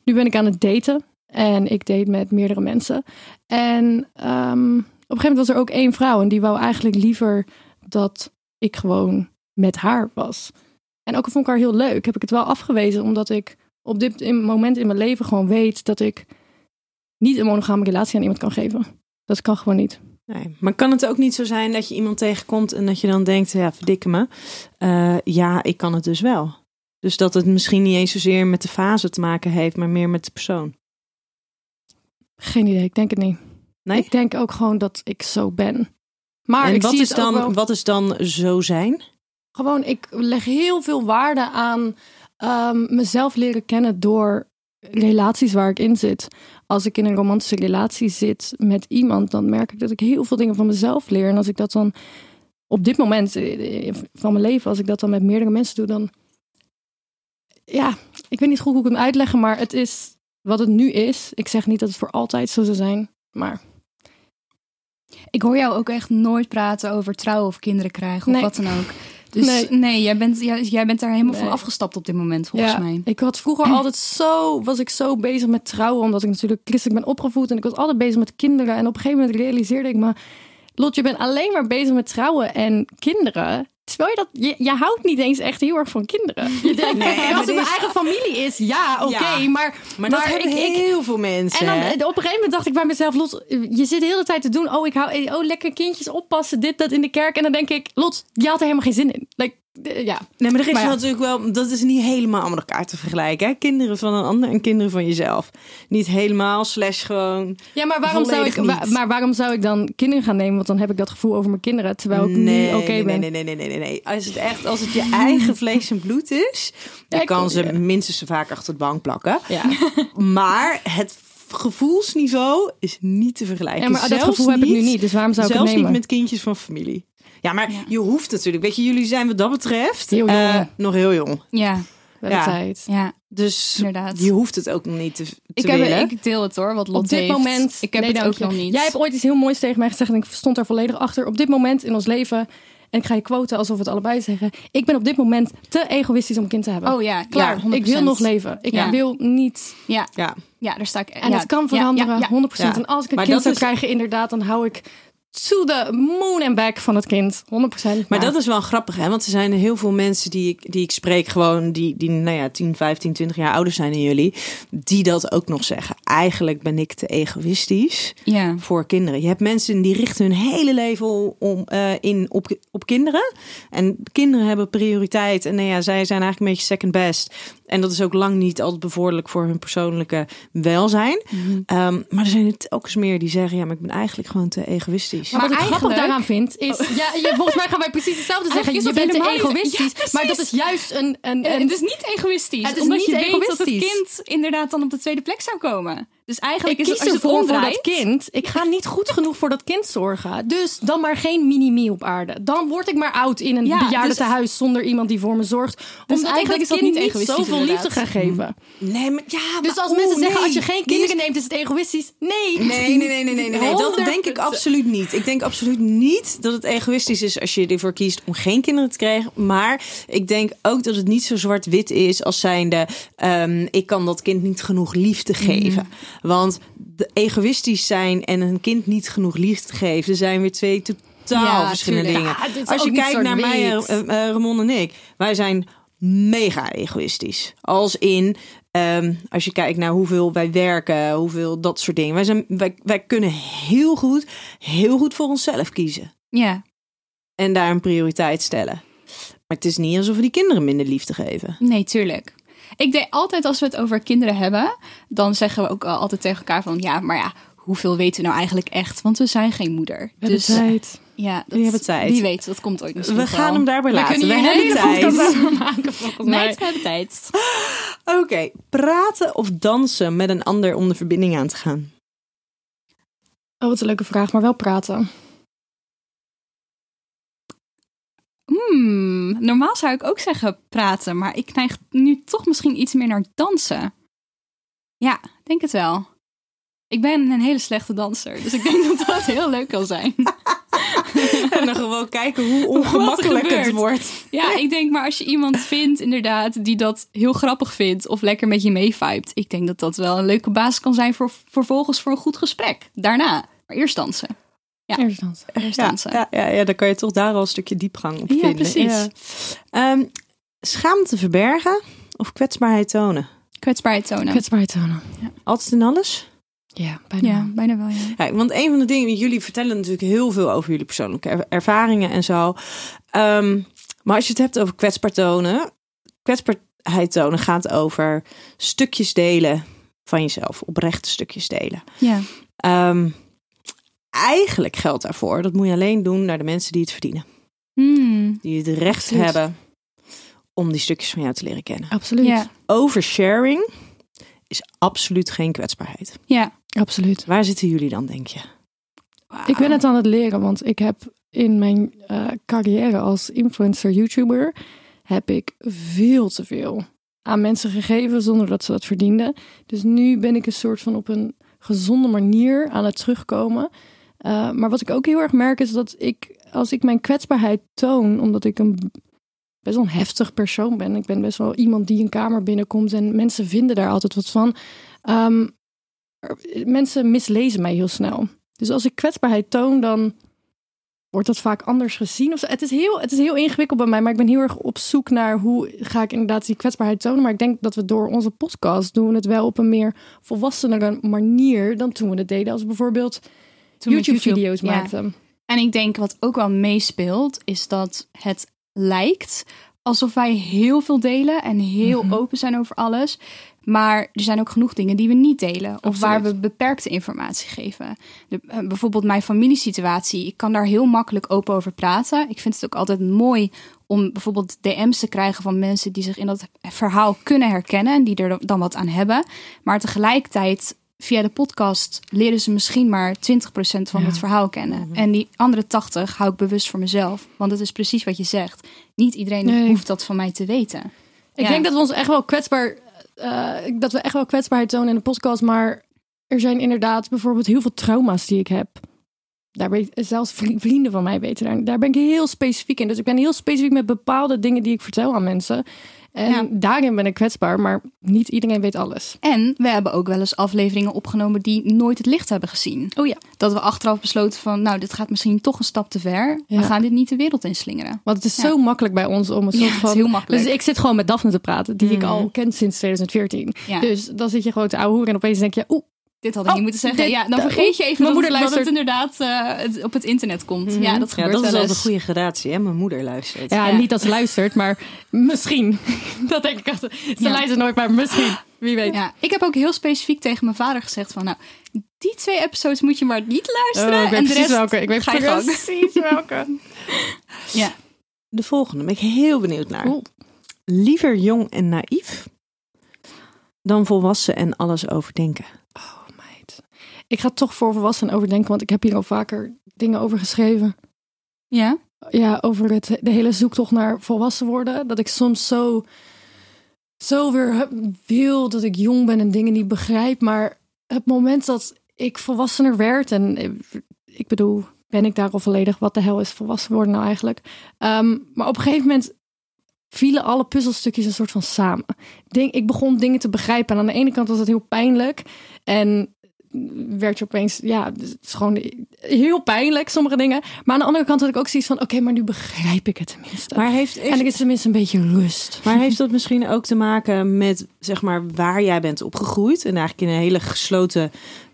Nu ben ik aan het daten. En ik date met meerdere mensen. En ehm, op een gegeven moment was er ook één vrouw. En die wou eigenlijk liever dat ik gewoon met haar was. En ook al vond ik haar heel leuk, heb ik het wel afgewezen, omdat ik op dit moment in mijn leven gewoon weet dat ik niet een monogame relatie aan iemand kan geven. Dat kan gewoon niet. Nee, maar kan het ook niet zo zijn dat je iemand tegenkomt en dat je dan denkt, ja, verdikke me. Eh, ja, ik kan het dus wel. Dus dat het misschien niet eens zozeer met de fase te maken heeft, maar meer met de persoon. Geen idee, ik denk het niet. Nee? Ik denk ook gewoon dat ik zo ben. Maar en ik wat zie is, het dan, wel- wat is dan zo zijn? Gewoon, ik leg heel veel waarde aan ehm, mezelf leren kennen door relaties waar ik in zit. Als ik in een romantische relatie zit met iemand, dan merk ik dat ik heel veel dingen van mezelf leer. En als ik dat dan op dit moment eh, van mijn leven, als ik dat dan met meerdere mensen doe, dan. Ja, ik weet niet goed hoe ik het uitleggen, maar het is wat het nu is. Ik zeg niet dat het voor altijd zo zou zijn, maar Ik hoor jou ook echt nooit praten over trouwen of kinderen krijgen of Nee. wat dan ook. Dus Nee. nee, jij, bent, jij, jij bent daar helemaal van afgestapt op dit moment, volgens ja, mij. Ik had vroeger altijd zo, was ik zo bezig met trouwen, omdat ik natuurlijk christelijk ben opgevoed. En ik was altijd bezig met kinderen. En op een gegeven moment realiseerde ik me, Lot, je bent alleen maar bezig met trouwen en kinderen. Terwijl je dat, je, je houdt niet eens echt heel erg van kinderen. Je denkt, Nee, kijk, maar als het mijn eigen familie is, ja, oké. Ja. maar, Maar, dat hebben ik, ik, heel veel mensen. en dan eh, op een gegeven moment dacht ik bij mezelf, Lot, je zit de hele tijd te doen. Oh, ik hou, oh, lekker kindjes oppassen, dit, dat in de kerk. En dan denk ik, Lot, je had er helemaal geen zin in. Like, eh, ja. Nee, maar er is Maar ja. natuurlijk wel, dat is niet helemaal met elkaar te vergelijken. Hè? Kinderen van een ander en kinderen van jezelf. Niet helemaal, slash gewoon. Ja, maar waarom, zou ik, wa- niet. maar waarom zou ik dan kinderen gaan nemen? Want dan heb ik dat gevoel over mijn kinderen, terwijl ik nee, nu oké nee, ben. nee, nee, nee, nee, nee, nee. Als het echt, als het je eigen vlees en bloed is, dan kan ze ja. minstens zo vaak achter de bank plakken. Ja. Maar het gevoelsniveau is niet te vergelijken. ja, maar dat Zelfs gevoel heb ik nu niet, dus waarom zou ik Zelfs het nemen? niet met kindjes van familie. Ja, maar Ja. je hoeft natuurlijk. Weet je, jullie zijn wat dat betreft Heel jong. eh, nog heel jong. Ja, de ja. tijd. ja, Dus inderdaad. je hoeft het ook nog niet te, te Ik, heb, willen. ik deel het hoor, wat Lot Op dit heeft. moment, Ik heb nee, het ook je. nog niet. Jij hebt ooit iets heel moois tegen mij gezegd en ik stond daar volledig achter. Op dit moment in ons leven, en ik ga je quoten alsof we het allebei zeggen. Ik ben op dit moment te egoïstisch om een kind te hebben. Oh ja, klaar. Ja, ik wil nog leven. Ik Ja. wil niet. Ja, ja. ja, daar sta ik. En ja, het kan veranderen, ja, ja. 100%. Ja. En als ik een Maar kind dat zou is- krijgen, inderdaad, dan hou ik to the moon and back van het kind. 100%. Maar dat is wel grappig, hè? Want er zijn heel veel mensen die ik, die ik spreek, gewoon die, die nou ja, 10, 15, 20 jaar ouder zijn dan jullie, die dat ook nog zeggen. Eigenlijk ben ik te egoïstisch Ja. voor kinderen. Je hebt mensen die richten hun hele leven om, eh, in op, op kinderen. En kinderen hebben prioriteit. En nou ja, zij zijn eigenlijk een beetje second best. En dat is ook lang niet altijd bevorderlijk voor hun persoonlijke welzijn. Mhm. Ehm, maar er zijn er telkens meer die zeggen, ja, maar ik ben eigenlijk gewoon te egoïstisch. Maar, wat ik grappig eigenlijk- daaraan vind, is... Ja, je, volgens mij gaan wij precies hetzelfde zeggen. Je bent te egoïstisch. Ja, maar dat is juist een... een, En een het is niet egoïstisch. Het is omdat niet je weet dat het egoïstisch. kind inderdaad dan op de tweede plek zou komen. Dus eigenlijk ik is kies het, als je het voor dat kind. Ik ga niet goed genoeg voor dat kind zorgen. Dus dan maar geen mini-me op aarde. Dan word ik maar oud in een Ja, bejaardentehuis zonder iemand die voor me zorgt. Omdat ik eigenlijk is dat kind niet niet egoïstisch, zoveel liefde inderdaad. ga geven. Nee, maar ja, Dus maar- als mensen oeh, zeggen, nee. als je geen kinderen neemt, is het egoïstisch. Nee. Nee, nee, nee, nee, nee, nee, nee. Dat denk ik absoluut niet. Ik denk absoluut niet dat het egoïstisch is als je ervoor kiest om geen kinderen te krijgen. Maar ik denk ook dat het niet zo zwart-wit is als zijnde, ehm, ik kan dat kind niet genoeg liefde geven. Want de egoïstisch zijn en een kind niet genoeg liefde geven, zijn weer twee totaal Ja, verschillende tuurlijk. dingen. Ja, als je kijkt naar mij, eh, Ramon en ik, wij zijn mega egoïstisch. Als in, ehm, als je kijkt naar hoeveel wij werken, hoeveel dat soort dingen. Wij, zijn, wij, wij kunnen heel goed, heel goed voor onszelf kiezen. Ja, En daar een prioriteit stellen. Maar het is niet alsof we die kinderen minder liefde geven. nee, tuurlijk. Ik denk altijd als we het over kinderen hebben, dan zeggen we ook al altijd tegen elkaar van ja, maar ja, hoeveel weten we nou eigenlijk echt? Want we zijn geen moeder. Dus, Dus tijd. ja, dat, hebben tijd. Wie weet, dat komt ooit misschien We gaan wel. hem daarbij We laten. We hebben tijd. maken, volgens mij. Meid, we hebben tijd. Oké, praten of dansen met een ander om de verbinding aan te gaan. Oh, wat een leuke vraag, maar wel praten. Hmm, normaal zou ik ook zeggen praten, maar ik neig nu toch misschien iets meer naar dansen. Ja, denk het wel. Ik ben een hele slechte danser, dus ik denk dat dat heel leuk kan zijn. En dan gewoon kijken hoe ongemakkelijk het wordt. Ja, ik denk maar als je iemand vindt inderdaad die dat heel grappig vindt of lekker met je meevibet, ik denk dat dat wel een leuke basis kan zijn voor vervolgens voor een goed gesprek. Daarna, maar eerst dansen. Ja. Instantie. Eerste Ja, ja, ja, ja, dan kan je toch daar al een stukje diepgang op Ja, vinden. precies. Ehm, schaamte verbergen of kwetsbaarheid tonen? Kwetsbaarheid tonen. Kwetsbaarheid tonen. Altijd in alles? Ja, bijna. ja, bijna wel, ja. Ja, want een van de dingen, jullie vertellen natuurlijk heel veel over jullie persoonlijke er- ervaringen en zo. Ehm, maar als je het hebt over kwetsbaar tonen, kwetsbaarheid tonen gaat over stukjes delen van jezelf, oprechte stukjes delen. Ja, Ehm, eigenlijk geldt daarvoor, dat moet je alleen doen naar de mensen die het verdienen. Hmm. Die het recht Absoluut. hebben om die stukjes van jou te leren kennen. Absoluut. ja, Oversharing is absoluut geen kwetsbaarheid. ja. Absoluut. Waar zitten jullie dan, denk je? Ik ben het aan het leren, want ik heb in mijn eh, carrière als influencer YouTuber heb ik veel te veel aan mensen gegeven zonder dat ze dat verdienden. Dus nu ben ik een soort van op een gezonde manier aan het terugkomen. Eh, maar wat ik ook heel erg merk is dat ik, als ik mijn kwetsbaarheid toon, omdat ik een best wel een heftig persoon ben. Ik ben best wel iemand die een kamer binnenkomt en mensen vinden daar altijd wat van. Ehm, mensen mislezen mij heel snel. Dus als ik kwetsbaarheid toon, dan wordt dat vaak anders gezien. Of. Het, is heel, het is heel ingewikkeld bij mij, maar ik ben heel erg op zoek naar hoe ga ik inderdaad die kwetsbaarheid tonen. Maar ik denk dat we door onze podcast doen het wel op een meer volwassenere manier dan toen we het deden. Als bijvoorbeeld Toen YouTube-video's YouTube, ja. maakten. En ik denk wat ook wel meespeelt, is dat het lijkt alsof wij heel veel delen en heel Mhm. open zijn over alles. Maar er zijn ook genoeg dingen die we niet delen. Of Absoluut. waar we beperkte informatie geven. De, eh, bijvoorbeeld mijn familiesituatie. Ik kan daar heel makkelijk open over praten. Ik vind het ook altijd mooi om bijvoorbeeld DM's te krijgen van mensen die zich in dat verhaal kunnen herkennen. En die er dan wat aan hebben. Maar tegelijkertijd, via de podcast, leren ze misschien maar 20% van Ja. het verhaal kennen. En die andere 80 hou ik bewust voor mezelf. Want het is precies wat je zegt. Niet iedereen Nee. hoeft dat van mij te weten. Ik Ja. denk dat we ons echt wel kwetsbaar, eh, dat we echt wel kwetsbaarheid tonen in de podcast. Maar er zijn inderdaad bijvoorbeeld heel veel trauma's die ik heb. Daar weet, zelfs vri- vrienden van mij weten daar. Daar ben ik heel specifiek in. Dus ik ben heel specifiek met bepaalde dingen die ik vertel aan mensen. En Ja. daarin ben ik kwetsbaar, maar niet iedereen weet alles. En we hebben ook wel eens afleveringen opgenomen die nooit het licht hebben gezien. Oh ja. Dat we achteraf besloten van, nou, dit gaat misschien toch een stap te ver. Ja. We gaan dit niet de wereld inslingeren. Want het is Ja. zo makkelijk bij ons om een Ja, soort het van. is heel makkelijk. Dus ik zit gewoon met Daphne te praten, die ik Mhm. al ken sinds 2014. Ja. Dus dan zit je gewoon te ouwe en opeens denk je, oeh, Dit had ik Oh, niet moeten zeggen. dit- ja, dan vergeet je even mijn dat, moeder het- dat het luistert. inderdaad eh, het- op het internet komt. Mhm. Ja, dat Ja, gebeurt dat is wel een goede gradatie, hè? Mijn moeder luistert. Ja, Ja. niet dat ze luistert, maar misschien. dat denk ik altijd. Ze Ja. luistert nooit, maar misschien. Wie weet. Ja, ik heb ook heel specifiek tegen mijn vader gezegd van, nou, die twee episodes moet je maar niet luisteren. Oh, ik weet en de rest welke. Ik weet ga je gang. precies welke. Ja. De volgende ben ik heel benieuwd naar. Liever jong en naïef dan volwassen en alles overdenken. Ik ga toch voor volwassenen overdenken, want ik heb hier al vaker dingen over geschreven. Ja? Ja, over het, de hele zoektocht naar volwassen worden. Dat ik soms zo, zo weer wil dat ik jong ben en dingen niet begrijp. Maar het moment dat ik volwassener werd, en eh, ik bedoel, ben ik daar al volledig? Wat de hel is volwassen worden nou eigenlijk? Ehm, maar op een gegeven moment vielen alle puzzelstukjes een soort van samen. Ik begon dingen te begrijpen. En aan de ene kant was het heel pijnlijk. En werd je opeens, ja, dus het is gewoon heel pijnlijk, sommige dingen. Maar aan de andere kant had ik ook zoiets van, oké, maar nu begrijp ik het tenminste. Maar heeft, en er is tenminste een beetje rust. maar heeft dat misschien ook te maken met zeg maar, waar jij bent opgegroeid? En eigenlijk in een hele gesloten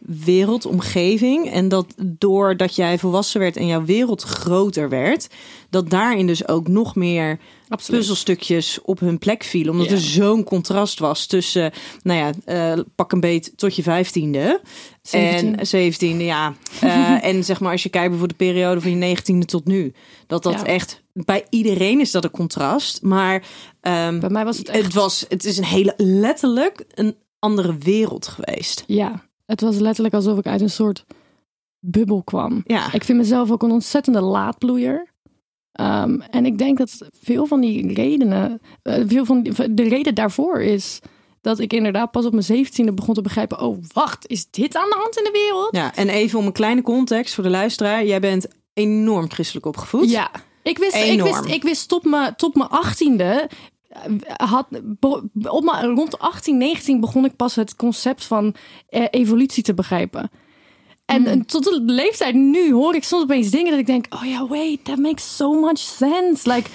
wereldomgeving. En dat doordat jij volwassen werd en jouw wereld groter werd, dat daarin dus ook nog meer Absoluut. puzzelstukjes op hun plek vielen. Omdat Ja. er zo'n contrast was tussen, nou ja, eh, pak een beet tot je vijftiende. 17. En zeventiende, ja. Eh, en zeg maar, als je kijkt voor de periode van je negentiende tot nu. Dat dat Ja. echt, bij iedereen is dat een contrast. Maar ehm, Bij mij was het echt... het, was, het is een hele, letterlijk een andere wereld geweest. Ja, het was letterlijk alsof ik uit een soort bubbel kwam. Ja, Ik vind mezelf ook een ontzettende laadbloeier. Ehm, en ik denk dat veel van die redenen, eh, veel van die- de reden daarvoor is dat ik inderdaad pas op mijn zeventiende begon te begrijpen: oh, wacht, is dit aan de hand in de wereld? ja, en even om een kleine context voor de luisteraar. Jij bent enorm christelijk opgevoed. Ja, ik wist, ik wist, ik wist tot mijn, tot mijn achttiende. Eh, Had, op rond 18, 19 begon ik pas het concept van eh, evolutie te begrijpen. En, Mm. en tot de leeftijd nu hoor ik soms opeens dingen dat ik denk, oh ja, wait, that makes so much sense. Like,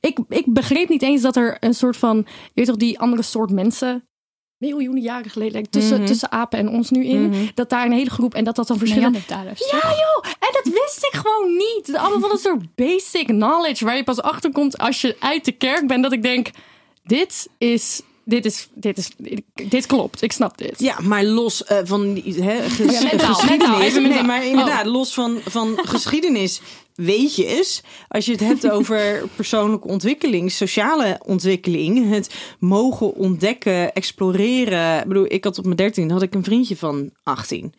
ik, ik begreep niet eens dat er een soort van, je weet toch, die andere soort mensen, miljoenen jaren geleden, like, tussen, Mhm. tussen apen en ons nu in, Mhm. dat daar een hele groep en dat dat dan verschillende ja, joh. En dat wist ik gewoon niet. Allemaal van een soort basic knowledge waar je pas achter komt als je uit de kerk bent. Dat ik denk, dit is, dit is, dit is, dit klopt. Ik snap dit. Ja, maar los eh, van die hè, ges- Ja, mentaal, geschiedenis. mentaal, nee, maar inderdaad, los van, van geschiedenis weet je eens. Als je het hebt over persoonlijke ontwikkeling, sociale ontwikkeling, het mogen ontdekken, exploreren. Ik bedoel, ik had op mijn 13 had ik een vriendje van 18.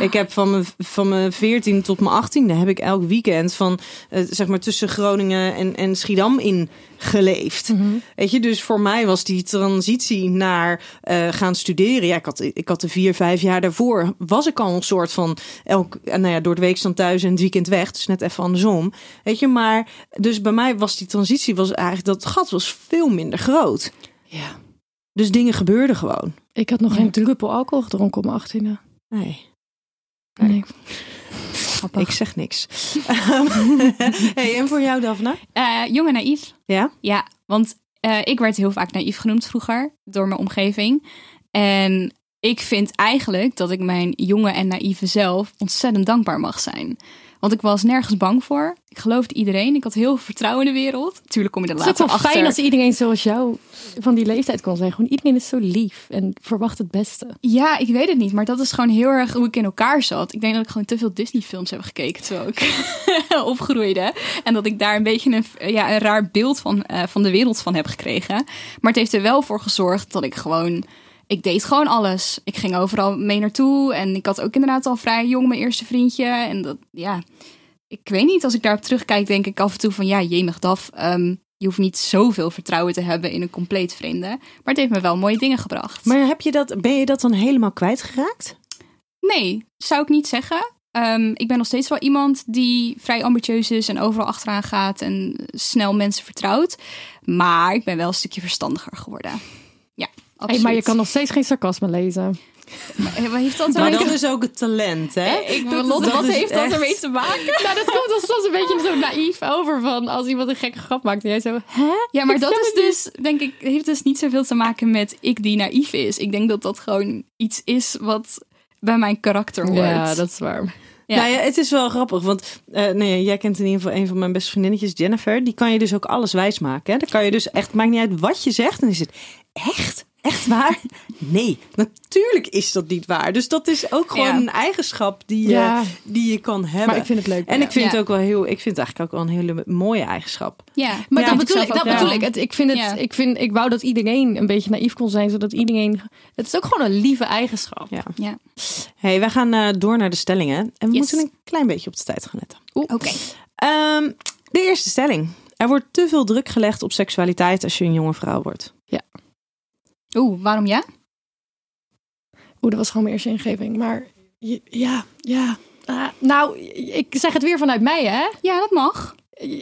Ik heb van mijn, van mijn 14 tot mijn 18e heb ik elk weekend van eh, zeg maar tussen Groningen en, en Schiedam in geleefd. Weet je, dus voor mij was die transitie naar eh, gaan studeren. Ja, ik had, ik had de vier, vijf jaar daarvoor was ik al een soort van elk, eh, nou ja, door de week dan thuis en het weekend weg. Dus net even andersom. Weet je, maar dus bij mij was die transitie was eigenlijk dat gat was veel minder groot. Ja. Dus dingen gebeurden gewoon. Ik had nog geen druppel alcohol gedronken op mijn achttiende. Nee, Nee. ik zeg niks. hey, en voor jou, Daphne? Eh, jong en naïef. Ja? Ja, want eh, ik werd heel vaak naïef genoemd vroeger door mijn omgeving. En ik vind eigenlijk dat ik mijn jonge en naïeve zelf ontzettend dankbaar mag zijn. Want ik was nergens bang voor. Ik geloofde iedereen. Ik had heel veel vertrouwen in de wereld. Tuurlijk kom je er Het is ook later wel achter. fijn als iedereen zoals jou van die leeftijd kon zijn. Gewoon iedereen is zo lief en verwacht het beste. Ja, ik weet het niet. Maar dat is gewoon heel erg hoe ik in elkaar zat. Ik denk dat ik gewoon te veel Disney-films heb gekeken terwijl ik opgroeide. En dat ik daar een beetje een, ja, een raar beeld van, eh, van de wereld van heb gekregen. Maar het heeft er wel voor gezorgd dat ik gewoon... Ik deed gewoon alles. Ik ging overal mee naartoe. En ik had ook inderdaad al vrij jong mijn eerste vriendje. En dat, ja... Ik weet niet, als ik daarop terugkijk, denk ik af en toe van... Ja, jemig daf, ehm, je hoeft niet zoveel vertrouwen te hebben in een compleet vreemde. Maar het heeft me wel mooie dingen gebracht. Maar heb je dat, ben je dat dan helemaal kwijtgeraakt? Nee, zou ik niet zeggen. Ehm, ik ben nog steeds wel iemand die vrij ambitieus is en overal achteraan gaat en snel mensen vertrouwt. Maar ik ben wel een stukje verstandiger geworden. Hey, maar je kan nog steeds geen sarcasme lezen. Maar wat heeft dat Maar dan? dat is ook het talent, hè? Ik Dat Lotte, is- wat heeft dat ermee te maken? Nou, dat komt dan soms een beetje zo naïef over van als iemand een gekke grap maakt en jij zo, hè? Ja, maar Ik dat is het niet. dus, denk ik, heeft dus niet zoveel te maken met ik die naïef is. Ik denk dat dat gewoon iets is wat bij mijn karakter hoort. Ja, dat is waar. Ja. Nou ja, het is wel grappig, want eh, nee, jij kent in ieder geval een van mijn beste vriendinnetjes, Jennifer. Die kan je dus ook alles wijsmaken. Hè? Dan kan je dus echt, maakt niet uit wat je zegt, dan is het echt, echt waar? Nee, natuurlijk is dat niet waar. Dus dat is ook gewoon Ja. een eigenschap die je, Ja. die je kan hebben. Maar ik vind het leuk. en ja. ik vind Ja. het ook wel heel, ik vind het eigenlijk ook wel een hele mooie eigenschap. ja. Maar Ja, dat bedoel ik dat bedoel ik. Het, ik, vind het, Ja. ik, vind, ik wou dat iedereen een beetje naïef kon zijn, zodat iedereen... Het is ook gewoon een lieve eigenschap. Ja. Ja. hey, wij gaan eh, door naar de stellingen. En we Yes. moeten een klein beetje op de tijd gaan letten. Oké. Ehm, de eerste stelling. Er wordt te veel druk gelegd op seksualiteit als je een jonge vrouw wordt. Oeh, waarom ja? Oeh, dat was gewoon mijn eerste ingeving. Maar ja, ja. Ah, nou, ik zeg het weer vanuit mij, hè? Ja, dat mag.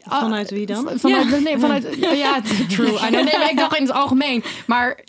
Vanuit wie dan? v- Vanuit, nee, vanuit, ja, ja, true. I know. Nee, ik dacht in het algemeen. Maar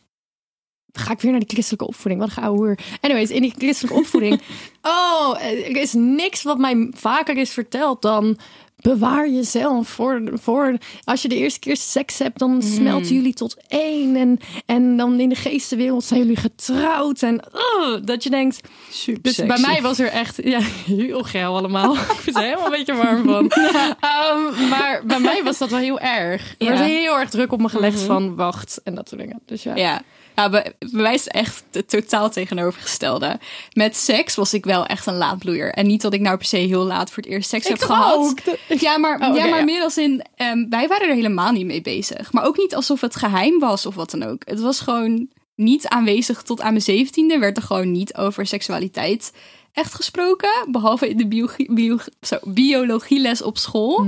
ga ik weer naar die christelijke opvoeding. Wat een ouwe hoer. Anyways, in die christelijke opvoeding. Oh, er is niks wat mij vaker is verteld dan... Bewaar jezelf voor, voor... Als je de eerste keer seks hebt, dan smelten jullie tot één. En, en dan in de geestenwereld zijn jullie getrouwd. En oh, dat je denkt... Super Dus bij mij was er echt ja, heel geil allemaal. Ik vind er helemaal een beetje warm van. Ehm, maar bij mij was dat wel heel erg. Er Ja. was heel erg druk op me gelegd van wacht en dat soort dingen. Dus ja. Ja. Ja, bij, bij mij is het echt het totaal tegenovergestelde. Met seks was ik wel echt een laadbloeier. En niet dat ik nou per se heel laat voor het eerst seks Ik heb gehad. ook? Ja, maar, Oh, ja, maar ja. meer als in... ehm, wij waren er helemaal niet mee bezig. Maar ook niet alsof het geheim was of wat dan ook. Het was gewoon niet aanwezig tot aan mijn zeventiende. Werd er gewoon niet over seksualiteit echt gesproken. Behalve in de biologie, bio, zo, biologieles op school.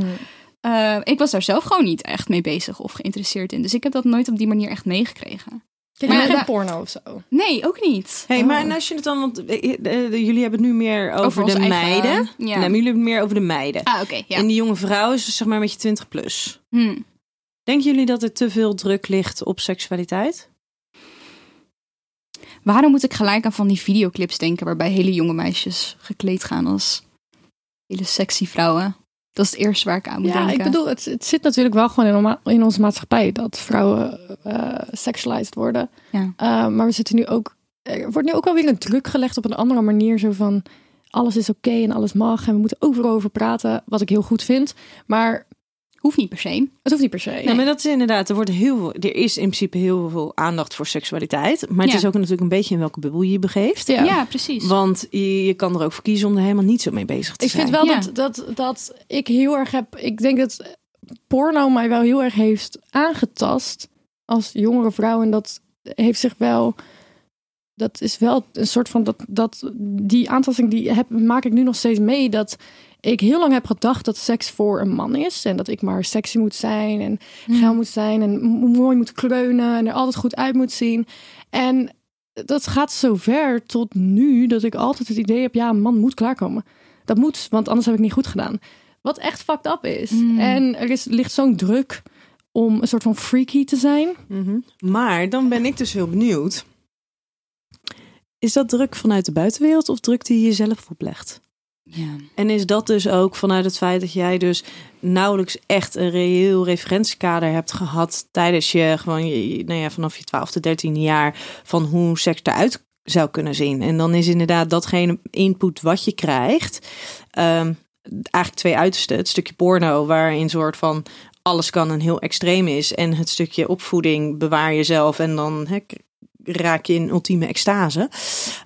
Eh, ik was daar zelf gewoon niet echt mee bezig of geïnteresseerd in. Dus ik heb dat nooit op die manier echt meegekregen. Kijk, Maar ja, geen da- porno of zo. Nee, ook niet. Hey, Oh. maar en als je het dan, want eh, eh, eh, jullie hebben het nu meer over, Over de eigen, meiden. ja. Nee, maar jullie hebben het meer over de meiden. Ah, oké. ja. En die jonge vrouw is dus zeg maar met je 20 plus. Hm. Denken jullie dat er te veel druk ligt op seksualiteit? Waarom moet ik gelijk aan van die videoclips denken waarbij hele jonge meisjes gekleed gaan als hele sexy vrouwen? Dat is het eerste waar ik aan moet Ja, denken. ik bedoel, het, het zit natuurlijk wel gewoon in, in onze maatschappij dat vrouwen eh sexualized worden. Ja. Uh, maar we zitten nu ook, er wordt nu ook alweer een druk gelegd op een andere manier. Zo van alles is oké en alles mag en we moeten overal over praten. Wat ik heel goed vind. Maar Hoeft niet per se. het hoeft niet per se. Ja, maar dat is inderdaad, er, wordt heel veel, er is in principe heel veel aandacht voor seksualiteit. Maar het Ja. is ook natuurlijk een beetje in welke bubbel je je begeeft. Ja. Ja, precies. Want je, je kan er ook voor kiezen om er helemaal niet zo mee bezig te Ik zijn. vind wel Ja. dat, dat, dat ik heel erg heb. Ik denk dat porno mij wel heel erg heeft aangetast als jongere vrouw. En dat heeft zich wel. Dat is wel een soort van. Dat, dat, die aantasting die heb, maak ik nu nog steeds mee. Dat ik heel lang heb gedacht dat seks voor een man is. En dat ik maar sexy moet zijn. En geil moet zijn. En mooi moet kleunen. En er altijd goed uit moet zien. En dat gaat zo ver tot nu dat ik altijd het idee heb: ja, een man moet klaarkomen. Dat moet, want anders heb ik niet goed gedaan. Wat echt fucked up is. Mm. En er is, ligt zo'n druk om een soort van freaky te zijn. Mhm. Maar dan ben ik dus heel benieuwd. Is dat druk vanuit de buitenwereld of druk die je jezelf oplegt? Ja. En is dat dus ook vanuit het feit dat jij dus nauwelijks echt een reëel referentiekader hebt gehad tijdens je gewoon, je, nou ja, vanaf je 12e, 13e jaar van hoe seks eruit zou kunnen zien. En dan is inderdaad datgene input wat je krijgt, ehm, eigenlijk twee uitersten. Het stukje porno waarin soort van alles kan en heel extreem is. En het stukje opvoeding bewaar jezelf en dan raak je in ultieme extase.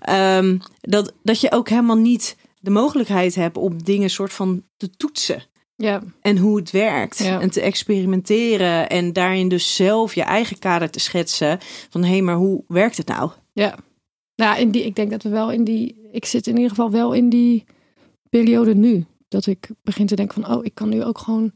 Ehm, dat, dat je ook helemaal niet de mogelijkheid hebt om dingen soort van te toetsen. Ja. En hoe het werkt. Ja. En te experimenteren. En daarin dus zelf je eigen kader te schetsen. Van hé, hey, maar hoe werkt het nou? Ja. Nou, in die, ik denk dat we wel in die. Ik zit in ieder geval wel in die periode nu. Dat ik begin te denken van, oh, ik kan nu ook gewoon.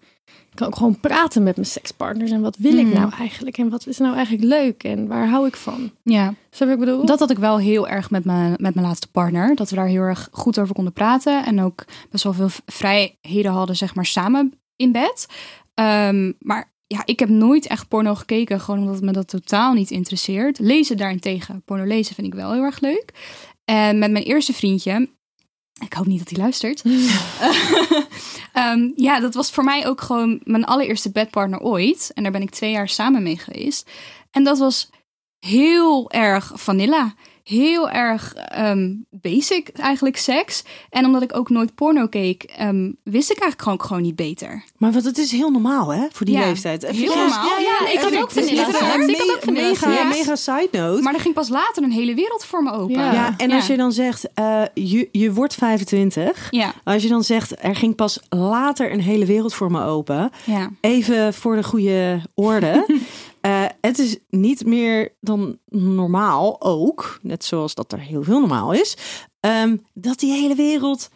Kan ook gewoon praten met mijn sekspartners. En wat wil ik Mhm. nou eigenlijk? En wat is nou eigenlijk leuk? En waar hou ik van? ja. Zo ik bedoel? Dat had ik wel heel erg met mijn, met mijn laatste partner. Dat we daar heel erg goed over konden praten. En ook best wel veel vrijheden hadden, zeg maar, samen in bed. Ehm, maar ja, ik heb nooit echt porno gekeken. Gewoon omdat me dat totaal niet interesseert. Lezen daarentegen. Porno lezen vind ik wel heel erg leuk. En met mijn eerste vriendje. Ik hoop niet dat hij luistert. Ehm, ja, dat was voor mij ook gewoon mijn allereerste bedpartner ooit. En daar ben ik twee jaar samen mee geweest. En dat was heel erg vanilla. Heel erg ehm, basic eigenlijk seks. En omdat ik ook nooit porno keek, ehm, wist ik eigenlijk gewoon, gewoon niet beter. Maar wat het is heel normaal, hè? Voor die Ja, leeftijd. heel normaal. Ja, ja, ik had ook een Ik had ook mega, side note. Maar er ging pas later een hele wereld voor me open. Ja. ja, en als je dan zegt, eh, je, je wordt 25. ja, Als je dan zegt, er ging pas later een hele wereld voor me open. ja. Even voor de goede orde. Eh, het is niet meer dan normaal ook, net zoals dat er heel veel normaal is, ehm, dat die hele wereld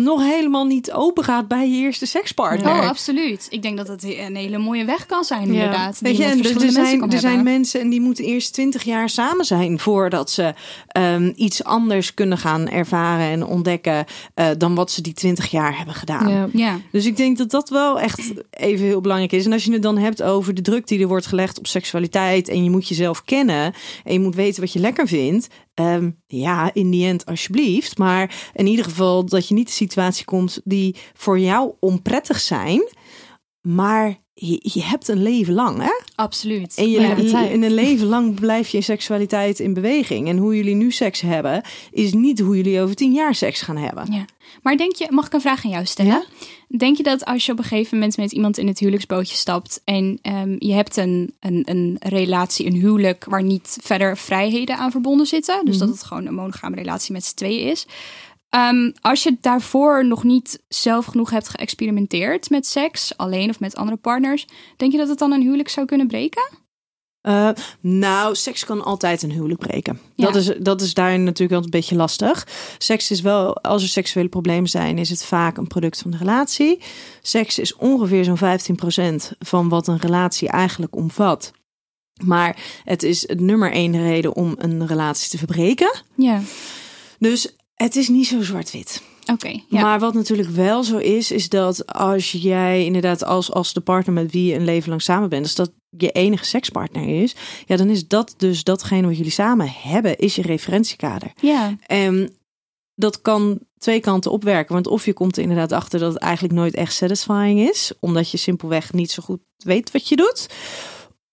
nog helemaal niet open gaat bij je eerste sekspartner. Oh, absoluut. Ik denk dat het een hele mooie weg kan zijn, Ja. inderdaad. Weet je, en er, er zijn, er zijn mensen en die moeten eerst twintig jaar samen zijn voordat ze ehm, iets anders kunnen gaan ervaren en ontdekken eh, dan wat ze die twintig jaar hebben gedaan. Ja. Ja, Dus ik denk dat dat wel echt even heel belangrijk is. En als je het dan hebt over de druk die er wordt gelegd op seksualiteit en je moet jezelf kennen en je moet weten wat je lekker vindt. Ehm, ja, in die end alsjeblieft. Maar in ieder geval dat je niet de situatie komt die voor jou onprettig zijn. Maar je, je hebt een leven lang, hè? Absoluut. En je, Ja, in een leven lang blijf je seksualiteit in beweging. En hoe jullie nu seks hebben, is niet hoe jullie over tien jaar seks gaan hebben. Ja. Maar denk je, mag ik een vraag aan jou stellen? Ja? Denk je dat als je op een gegeven moment met iemand in het huwelijksbootje stapt en ehm, je hebt een, een, een relatie, een huwelijk waar niet verder vrijheden aan verbonden zitten, dus dat het gewoon een monogame relatie met z'n tweeën is. Ehm, als je daarvoor nog niet zelf genoeg hebt geëxperimenteerd met seks, alleen of met andere partners, denk je dat het dan een huwelijk zou kunnen breken? Eh, nou, seks kan altijd een huwelijk breken. Ja. Dat, is, dat is daarin natuurlijk altijd een beetje lastig. Seks is wel, als er seksuele problemen zijn, is het vaak een product van de relatie. Seks is ongeveer zo'n 15% van wat een relatie eigenlijk omvat. Maar het is het nummer één reden om een relatie te verbreken. Ja. Dus het is niet zo zwart-wit. Oké. ja. Maar wat natuurlijk wel zo is, is dat als jij inderdaad als, als de partner met wie je een leven lang samen bent, dus dat, je enige sekspartner is, ja, dan is dat dus datgene wat jullie samen hebben, is je referentiekader. Ja, En dat kan twee kanten opwerken. Want of je komt er inderdaad achter dat het eigenlijk nooit echt satisfying is, omdat je simpelweg niet zo goed weet wat je doet.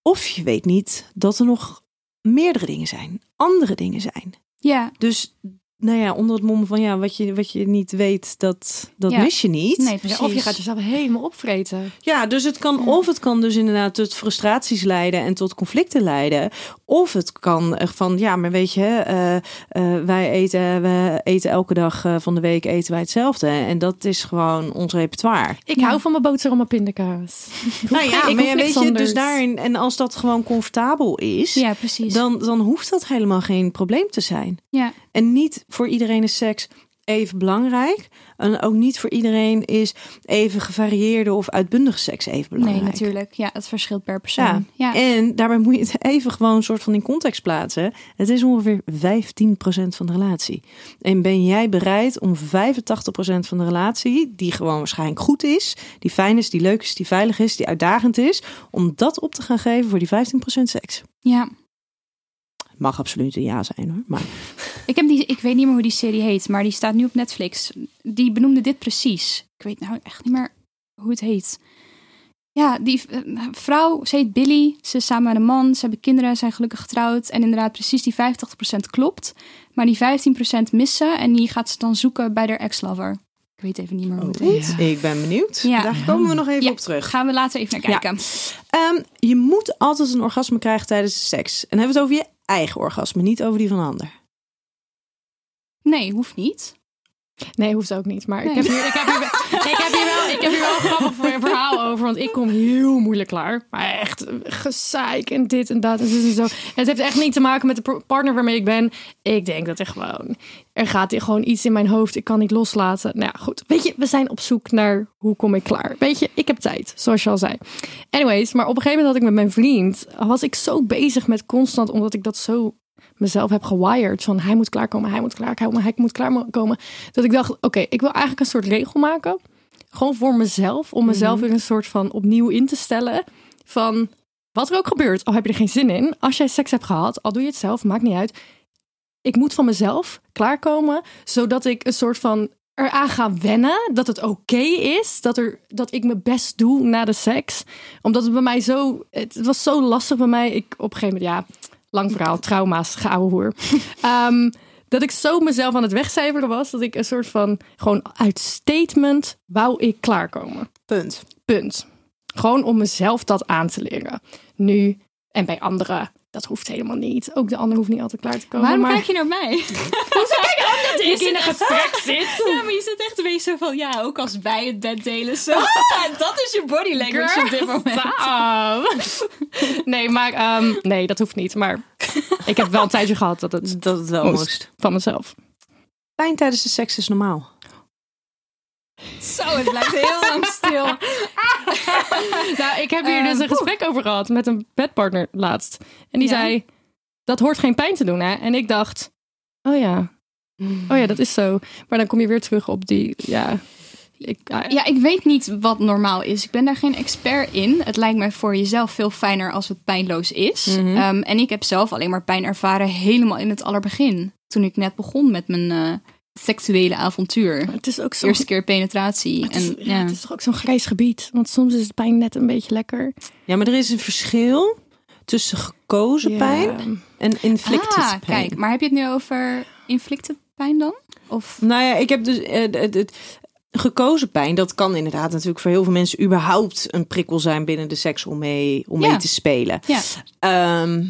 Of je weet niet dat er nog meerdere dingen zijn, andere dingen zijn. ja. Dus nou ja, onder het mom van ja, wat je, wat je niet weet, dat, dat Ja. mis je niet. Nee, precies. of je gaat jezelf helemaal opvreten. Ja, dus het kan, Ja. of het kan dus inderdaad tot frustraties leiden en tot conflicten leiden. Of het kan eh, van, ja, maar weet je, eh, eh, wij eten, we eten elke dag van de week eten wij hetzelfde. En dat is gewoon ons repertoire. Ik Ja. hou van mijn boterham en pindakaas. Nou ja, ik maar ja, weet je, dus daarin, en als dat gewoon comfortabel is, Ja, precies. dan, dan hoeft dat helemaal geen probleem te zijn. ja. En niet voor iedereen is seks even belangrijk. En ook niet voor iedereen is even gevarieerde of uitbundige seks even belangrijk. Nee, natuurlijk. Ja, het verschilt per persoon. Ja. En daarbij moet je het even gewoon een soort van in context plaatsen. Het is ongeveer 15% van de relatie. En ben jij bereid om 85% van de relatie, die gewoon waarschijnlijk goed is, die fijn is, die leuk is, die veilig is, die uitdagend is, om dat op te gaan geven voor die 15% seks? ja. Mag absoluut een ja zijn hoor. Maar Ik, heb die, ik weet niet meer hoe die serie heet, maar die staat nu op Netflix. Die benoemde dit precies. Ik weet nou echt niet meer hoe het heet. Ja, die eh, vrouw, ze heet Billy. Ze is samen met een man. Ze hebben kinderen, zijn gelukkig getrouwd. En inderdaad, precies die 85% klopt. Maar die 15% missen. En die gaat ze dan zoeken bij haar ex-lover. Ik weet even niet meer hoe het heet. ik ben benieuwd. Ja. Daar komen we nog even Ja, op terug. Gaan we later even naar Ja. kijken. Ehm, je moet altijd een orgasme krijgen tijdens de seks. En dan hebben we het over je eigen orgasme, niet over die van ander. Nee, hoeft niet. Nee, hoeft ook niet. Maar ik, heb hier, ik, heb hier, wel- ik, heb hier wel, ik heb hier wel een grappig voor- verhaal over. Want ik kom heel moeilijk klaar. Maar echt eh, gezeik en dit en dat en zo. En het heeft echt niet te maken met de partner waarmee ik ben. Ik denk dat er gewoon... Er gaat hier gewoon iets in mijn hoofd. Ik kan niet loslaten. Nou ja, goed. Weet je, we zijn op zoek naar hoe kom ik klaar. Weet je, ik heb tijd. Zoals je al zei. Anyways, maar op een gegeven moment had ik met mijn vriend... Was ik zo bezig met constant... Omdat ik dat zo mezelf heb gewired van hij moet klaarkomen, hij moet klaarkomen, hij moet klaarkomen. Dat ik dacht, oké, ik wil eigenlijk een soort regel maken. Gewoon voor mezelf, om mezelf weer een soort van opnieuw in te stellen. Van wat er ook gebeurt, al heb je er geen zin in. Als jij seks hebt gehad, al doe je het zelf, maakt niet uit. Ik moet van mezelf klaarkomen, zodat ik een soort van eraan ga wennen dat het oké is dat, er, dat ik mijn best doe na de seks. Omdat het bij mij zo, het was zo lastig bij mij. Ik op een gegeven moment, ja, lang verhaal, trauma's, geouwe hoer. Ehm, dat ik zo mezelf aan het wegcijferen was, dat ik een soort van, gewoon uit statement, wou ik klaarkomen. Punt. Punt. Gewoon om mezelf dat aan te leren. Nu en bij anderen, dat hoeft helemaal niet. Ook de ander hoeft niet altijd klaar te komen. Waarom maar kijk je naar mij? dat ik in een gesprek zit? Ja, maar je zit echt een beetje zo van, ja, ook als wij het bed delen. Zo. Ja, dat is je body language op dit moment. Stop. Nee, maar ehm, nee, dat hoeft niet. Maar ik heb wel een tijdje gehad dat het Dat het wel Moest. moest. van mezelf. Pijn tijdens de seks is normaal. Zo, het blijft heel lang stil. Nou, ik heb hier Ehm, dus een gesprek over gehad met een bedpartner laatst. En die Ja? zei, dat hoort geen pijn te doen, hè? En ik dacht, oh ja, oh ja, dat is zo. Maar dan kom je weer terug op die, ja... Ik, ah, Ja, ik weet niet wat normaal is. Ik ben daar geen expert in. Het lijkt mij voor jezelf veel fijner als het pijnloos is. Mhm. Ehm, en ik heb zelf alleen maar pijn ervaren helemaal in het allerbegin. Toen ik net begon met mijn eh, seksuele avontuur. Het is ook zo... Eerste keer penetratie. Het is, en, ja, ja. het is toch ook zo'n grijs gebied. Want soms is het pijn net een beetje lekker. Ja, maar er is een verschil tussen gekozen pijn en inflicted ah, pijn. kijk. Maar heb je het nu over inflicted pijn dan? Of... Nou ja, ik heb dus eh, het, het- gekozen pijn. Dat kan inderdaad natuurlijk voor heel veel mensen überhaupt een prikkel zijn binnen de seks om mee, om Ja. mee te spelen. Ja. Ehm,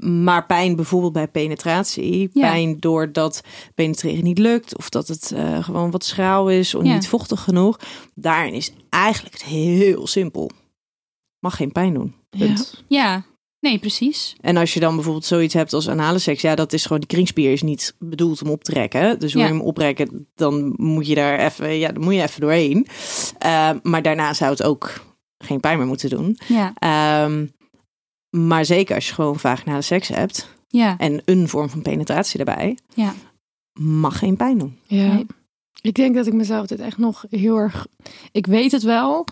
maar pijn bijvoorbeeld bij penetratie. Ja. Pijn doordat penetreren niet lukt. Of dat het eh, gewoon wat schraal is. Of Ja. niet vochtig genoeg. Daarin is eigenlijk het heel simpel. Mag geen pijn doen. Punt. Ja, nee, precies. En als je dan bijvoorbeeld zoiets hebt als anale seks, ja, dat is gewoon die kringspier is niet bedoeld om op te trekken. Dus Ja. je hem oprekken, dan moet je daar even, ja, dan moet je even doorheen. Eh, maar daarna zou het ook geen pijn meer moeten doen. Ja, Ehm, maar zeker als je gewoon vaginale seks hebt ja, en een vorm van penetratie daarbij, ja. mag geen pijn doen. Ja. Nee. Ik denk dat ik mezelf dit echt nog heel erg... Ik weet het wel,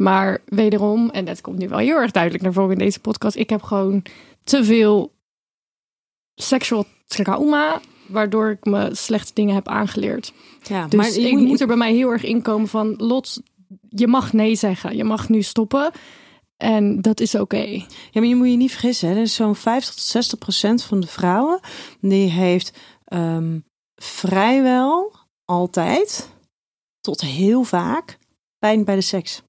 Maar wederom, en dat komt nu wel heel erg duidelijk naar voren in deze podcast. Ik heb gewoon te veel sexual trauma, waardoor ik me slechte dingen heb aangeleerd. Ja, Dus maar je ik moet er bij mij heel erg inkomen van, Lot, je mag nee zeggen. Je mag nu stoppen. En dat is oké. Ja, maar je moet je niet vergissen. Hè? Er is zo'n 50 tot 60 procent van de vrouwen die heeft ehm, vrijwel altijd tot heel vaak pijn bij de seks.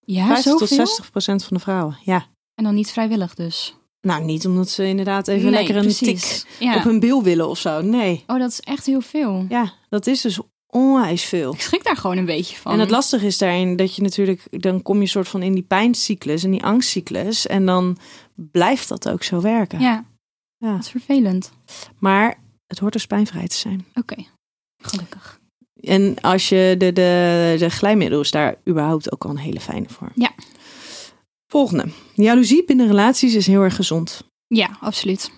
Ja, 50 tot zoveel? 60 procent van de vrouwen. Ja. En dan niet vrijwillig dus. Nou, niet omdat ze inderdaad even Nee, lekker een precies. tik Ja. op hun bil willen of zo. Nee. Oh, dat is echt heel veel. Ja, dat is dus onwijs veel. Ik schrik daar gewoon een beetje van. En het lastige is daarin dat je natuurlijk, dan kom je soort van in die pijncyclus en die angstcyclus. En dan blijft dat ook zo werken. Ja, Ja. dat is vervelend. Maar het hoort dus pijnvrij te zijn. Oké, gelukkig. En als je de, de, de glijmiddel is daar überhaupt ook al een hele fijne voor. Ja. Volgende. Jaloezie binnen relaties is heel erg gezond. Ja, absoluut.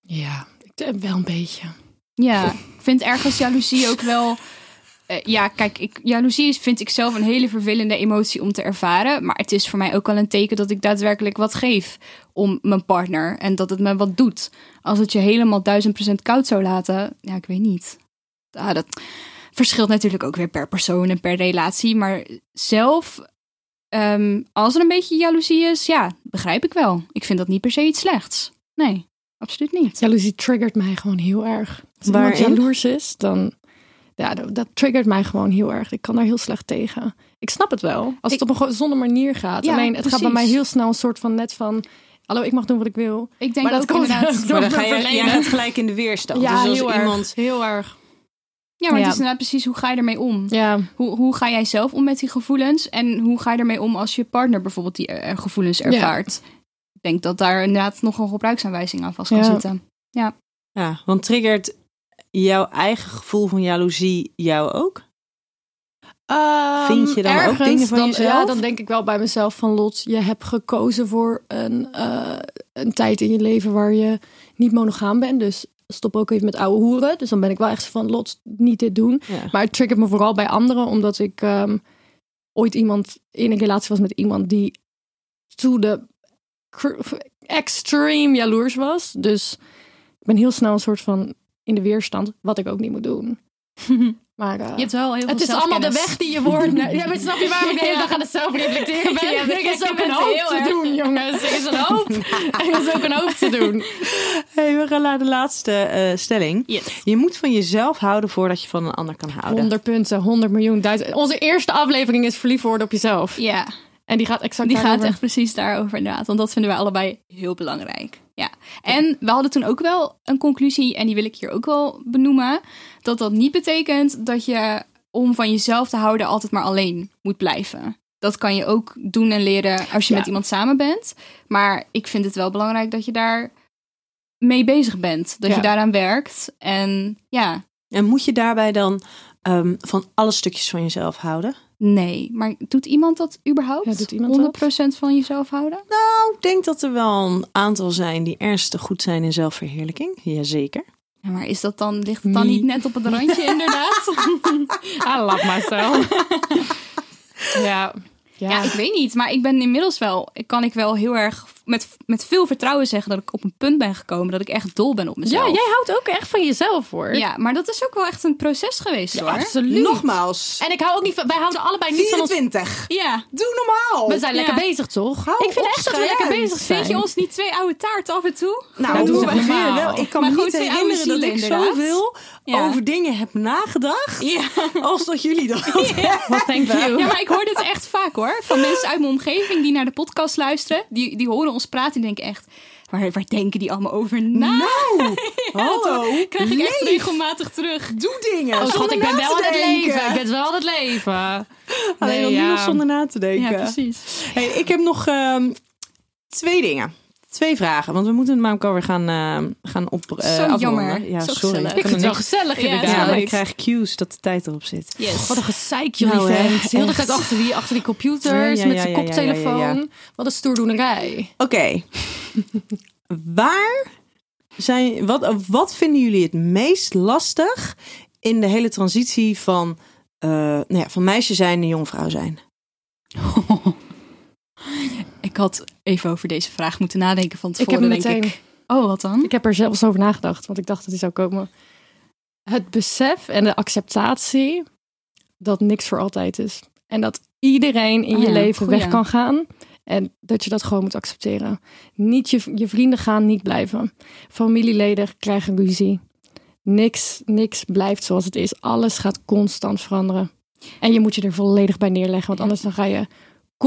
Ja, ik denk wel een beetje. Ja, ik vind ergens jaloezie ook wel. eh, ja, kijk, ik, jaloezie vind ik zelf een hele vervelende emotie om te ervaren. Maar het is voor mij ook wel een teken dat ik daadwerkelijk wat geef om mijn partner. En dat het me wat doet. Als het je helemaal duizend procent koud zou laten, ja, ik weet niet. Ah, dat verschilt natuurlijk ook weer per persoon en per relatie. Maar zelf, ehm, als er een beetje jaloezie is, ja, begrijp ik wel. Ik vind dat niet per se iets slechts. Nee, absoluut niet. Jaloezie triggert mij gewoon heel erg. Als iemand jaloers is, dan... Ja, dat, dat triggert mij gewoon heel erg. Ik kan daar heel slecht tegen. Ik snap het wel. Als het op een gezonde manier gaat. Ja, Alleen, het gaat bij mij heel snel een soort van net van... Hallo, ik mag doen wat ik wil. Ik denk Maar ook dat komt inderdaad... door Maar dan ga mijn je, gaat gelijk in de weerstand. Ja, dus als heel iemand... erg. Heel erg. Ja, maar Ja. het is inderdaad precies hoe ga je ermee om? Ja, Hoe, hoe ga jij zelf om met die gevoelens? En hoe ga je ermee om als je partner bijvoorbeeld die eh, gevoelens ervaart? Denk dat daar inderdaad nog een gebruiksaanwijzing aan vast kan Ja. zitten. Ja, want triggert jouw eigen gevoel van jaloezie jou ook? Ehm, Vind je dan ook dingen van dan, jezelf? Ja, dan denk ik wel bij mezelf van Lot, je hebt gekozen voor een, eh, een tijd in je leven waar je niet monogaam bent. Dus stop ook even met ouwe hoeren. Dus dan ben ik wel echt van Lot, niet dit doen. Ja. Maar het triggert me vooral bij anderen, omdat ik ehm, ooit iemand in een relatie was met iemand die to de extreme jaloers was. Dus ik ben heel snel een soort van in de weerstand, wat ik ook niet moet doen. Maar eh, Je hebt wel heel veel het is allemaal de weg die je wordt. Ja, maar snap je waarom ik de hele dag aan het zelfreflecteren ben? Ja, er is ook een hoop te erg- doen, jongens. Er is een hoop. Er is ook een hoop te doen. Hey, we gaan naar de laatste eh, stelling. Yes. Je moet van jezelf houden voordat je van een ander kan houden. 100 punten, 100 miljoen, duizend. Onze eerste aflevering is verliefd worden op jezelf. Ja, En die gaat exact die gaat echt precies daarover inderdaad. Want dat vinden wij allebei heel belangrijk. Ja. En we hadden toen ook wel een conclusie, en die wil ik hier ook wel benoemen. Dat dat niet betekent dat je om van jezelf te houden altijd maar alleen moet blijven. Dat kan je ook doen en leren als je Ja. met iemand samen bent. Maar ik vind het wel belangrijk dat je daar mee bezig bent. Dat Ja. je daaraan werkt. En ja, En moet je daarbij dan ehm, van alle stukjes van jezelf houden? Nee. Maar doet iemand dat überhaupt? Ja, doet iemand 100% van jezelf houden? Nou, ik denk dat er wel een aantal zijn die ernstig goed zijn in zelfverheerlijking. Jazeker. Ja, maar is dat dan, ligt het dan Nee. niet net op het randje inderdaad? I love myself. ja. Ja. Ja, ik weet niet. Maar ik ben inmiddels wel, kan ik wel heel erg met, met veel vertrouwen zeggen dat ik op een punt ben gekomen dat ik echt dol ben op mezelf. ja, jij houdt ook echt van jezelf, hoor. Ja, maar dat is ook wel echt een proces geweest hoor. absoluut. Nogmaals. En ik hou ook niet van... Wij houden allebei niet van ons... 24. Ja. Doe normaal. We zijn lekker Ja. bezig, toch? Hou ik vind echt dat we lekker bezig zijn. Vind je ons niet twee oude taarten af en toe? Nou, Nou, doe doe maar eens normaal. wel. Ik kan Maar me niet herinneren dat ik zoveel Ja. over dingen heb nagedacht Ja. als dat jullie dat Well, thank you. ja, maar ik hoor dit echt vaak hoor. Van mensen uit mijn omgeving die naar de podcast luisteren. Die, die horen ons praten en denken echt... Waar, waar denken die allemaal over na? Nou, hallo. Krijg ik echt Leef. regelmatig terug. Doe dingen. Oh, zonder ik ben wel aan het leven. Ik ben wel aan het leven. Alleen Nee, ja. zonder na te denken. Ja, precies. Hey, ik heb nog ehm, twee dingen. Twee vragen, want we moeten het namelijk alweer gaan, eh, gaan op. eh, Zo afronden. jammer. Ja, Zo sorry. gezellig. Ik vind het wel gezellig Ja, inderdaad. Ja, maar ik krijg cues dat de tijd erop zit. Yes. Wat een gezeik jullie Nou, vent. De tijd achter die, achter die computers, Ja, ja, met zijn koptelefoon. Wat een stoerdoenerij. Oké. Waar zijn. Wat, wat vinden jullie het meest lastig in de hele transitie van, eh nou ja, van meisje zijn naar jongvrouw zijn? Ik had even over deze vraag moeten nadenken van Ik heb tevoren, denk ik. Oh, wat dan? Ik heb er zelfs over nagedacht, want ik dacht dat hij zou komen. Het besef en de acceptatie dat niks voor altijd is. En dat iedereen in Oh je ja, leven goeie. weg kan gaan. En dat je dat gewoon moet accepteren. Niet je, je vrienden gaan niet blijven. Familieleden krijgen ruzie. Niks, niks blijft zoals het is. Alles gaat constant veranderen. En je moet je er volledig bij neerleggen. Want anders dan ga je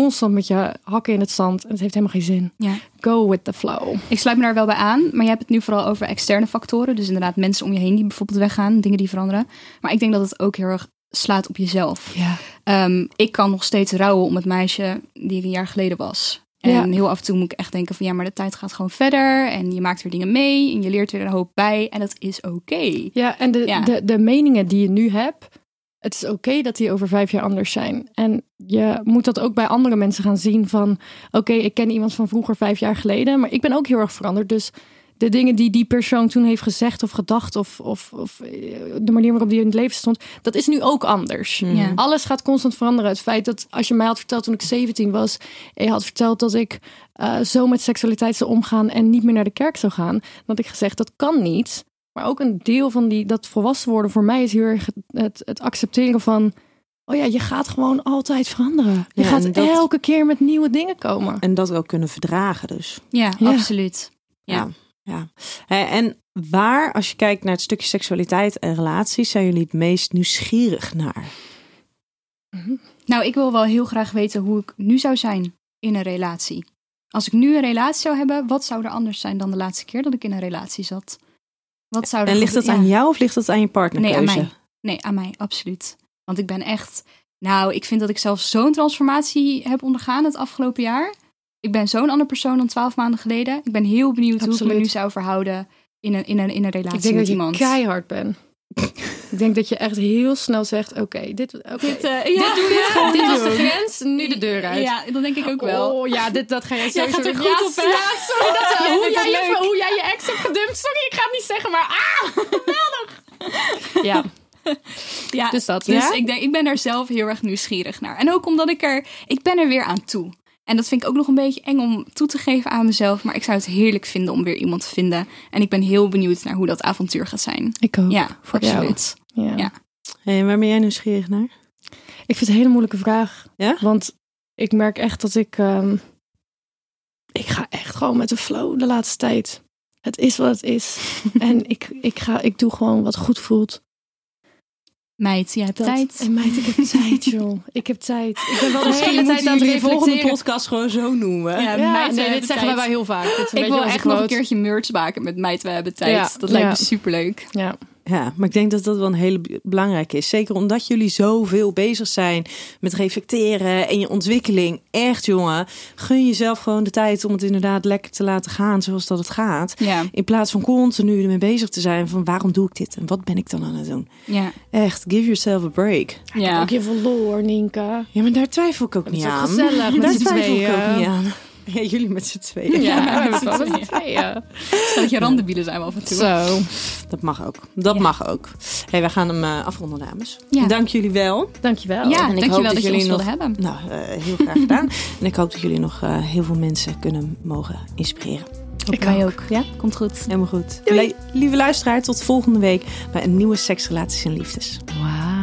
constant met je hakken in het zand. En het heeft helemaal geen zin. Ja. Go with the flow. Ik sluit me daar wel bij aan, maar je hebt het nu vooral over externe factoren. Dus inderdaad mensen om je heen die bijvoorbeeld weggaan, dingen die veranderen. Maar ik denk dat het ook heel erg slaat op jezelf. Ja. Ehm, ik kan nog steeds rouwen om het meisje die ik een jaar geleden was. En Ja. heel af en toe moet ik echt denken van ja, maar de tijd gaat gewoon verder. En je maakt weer dingen mee en je leert weer een hoop bij. En dat is oké. Ja, en de, Ja. De, de meningen die je nu hebt, het is oké dat die over vijf jaar anders zijn. En je moet dat ook bij andere mensen gaan zien van, oké, ik ken iemand van vroeger vijf jaar geleden, maar ik ben ook heel erg veranderd. Dus de dingen die die persoon toen heeft gezegd of gedacht of, of, of eh, de manier waarop die in het leven stond, dat is nu ook anders. Ja. Alles gaat constant veranderen. Het feit dat als je mij had verteld toen ik 17 was, en je had verteld dat ik eh, zo met seksualiteit zou omgaan en niet meer naar de kerk zou gaan, dan had ik gezegd dat kan niet. Maar ook een deel van die, dat volwassen worden voor mij is heel erg het, het, accepteren van, oh ja, je gaat gewoon altijd veranderen. Je Ja, gaat dat- elke keer met nieuwe dingen komen. En dat ook kunnen verdragen dus. Ja, Ja. absoluut. Ja. Ja. ja. En waar, als je kijkt naar het stukje seksualiteit en relaties, zijn jullie het meest nieuwsgierig naar? Nou, ik wil wel heel graag weten hoe ik nu zou zijn in een relatie. Als ik nu een relatie zou hebben, wat zou er anders zijn dan de laatste keer dat ik in een relatie zat? Wat zou En ligt dat aan ja. jou of ligt dat aan je partnerkeuze? Nee, aan mij. Nee, aan mij, absoluut. Want ik ben echt. Nou, ik vind dat ik zelf zo'n transformatie heb ondergaan het afgelopen jaar. Ik ben zo'n andere persoon dan twaalf maanden geleden. Ik ben heel benieuwd hoe ik me nu zou verhouden in een, in een, in een relatie Ik denk met dat iemand. keihard bent. Ik denk dat je echt heel snel zegt, oké, dit, Dit, eh, dit ja. doe je. dit was de grens, nu de deur uit. Ja, dat denk ik ook wel. Oh ja, dit, dat ga jij Jij sowieso gaat er goed ja, op, hè? Ja, sorry dat, eh, Jij hoe, jij je, hoe jij je ex hebt gedumpt. Sorry, ik ga het niet zeggen, maar ah, geweldig. Ja, Ja, dus dat. Dus ja? ik denk, ik ben er zelf heel erg nieuwsgierig naar. En ook omdat ik er, ik ben er weer aan toe. En dat vind ik ook nog een beetje eng om toe te geven aan mezelf. Maar ik zou het heerlijk vinden om weer iemand te vinden. En ik ben heel benieuwd naar hoe dat avontuur gaat zijn. Ik ook. Ja, voor jou. absoluut. Ja. Ja. Hey, en waar ben jij nieuwsgierig naar? Ik vind het een hele moeilijke vraag. Ja? Want ik merk echt dat ik... ehm, ik ga echt gewoon met de flow de laatste tijd. Het is wat het is. en ik, ik, ga, ik doe gewoon wat goed voelt. Meid, jij hebt Dat- tijd. En meid, ik heb tijd, joh. Ik heb tijd. Ik ben wel de hele tijd aan het de volgende podcast gewoon zo noemen. Ja, Ja, meid, nee, dit zeggen wij wel heel vaak. Dit is een Ik beetje wil echt nog een keertje merch maken met Meid, we hebben tijd. Ja, dat lijkt ja. me superleuk. Ja. Ja, maar ik denk dat dat wel een hele belangrijke is. Zeker omdat jullie zoveel bezig zijn met reflecteren en je ontwikkeling. Echt, jongen, gun jezelf gewoon de tijd om het inderdaad lekker te laten gaan zoals dat het gaat. Ja, In plaats van continu ermee bezig te zijn van waarom doe ik dit en wat ben ik dan aan het doen. ja, Echt, give yourself a break. ja. Ook je verloor, Ninka. Ja, maar daar twijfel ik ook Het niet is ook aan. gezellig met daar twijfel ik ook niet aan. Ja, jullie met z'n tweeën. Ja, Ja, we met z'n wel tweeën. Stelletje randenbielen zijn we af en toe. Zo. Dat mag ook. Dat Ja. mag ook. Hey, wij gaan hem eh, afronden, dames. Ja. Dank jullie wel. Dankjewel. Ja, en ik hoop dat, dat je jullie ons nog- hebben. Nou, eh, heel graag gedaan. En ik hoop dat jullie nog eh, heel veel mensen kunnen mogen inspireren. Ik Wij ook. ook. Ja, komt goed. Helemaal goed. Lieve luisteraar, tot volgende week bij een nieuwe Seks, Relaties en Liefdes. Wauw.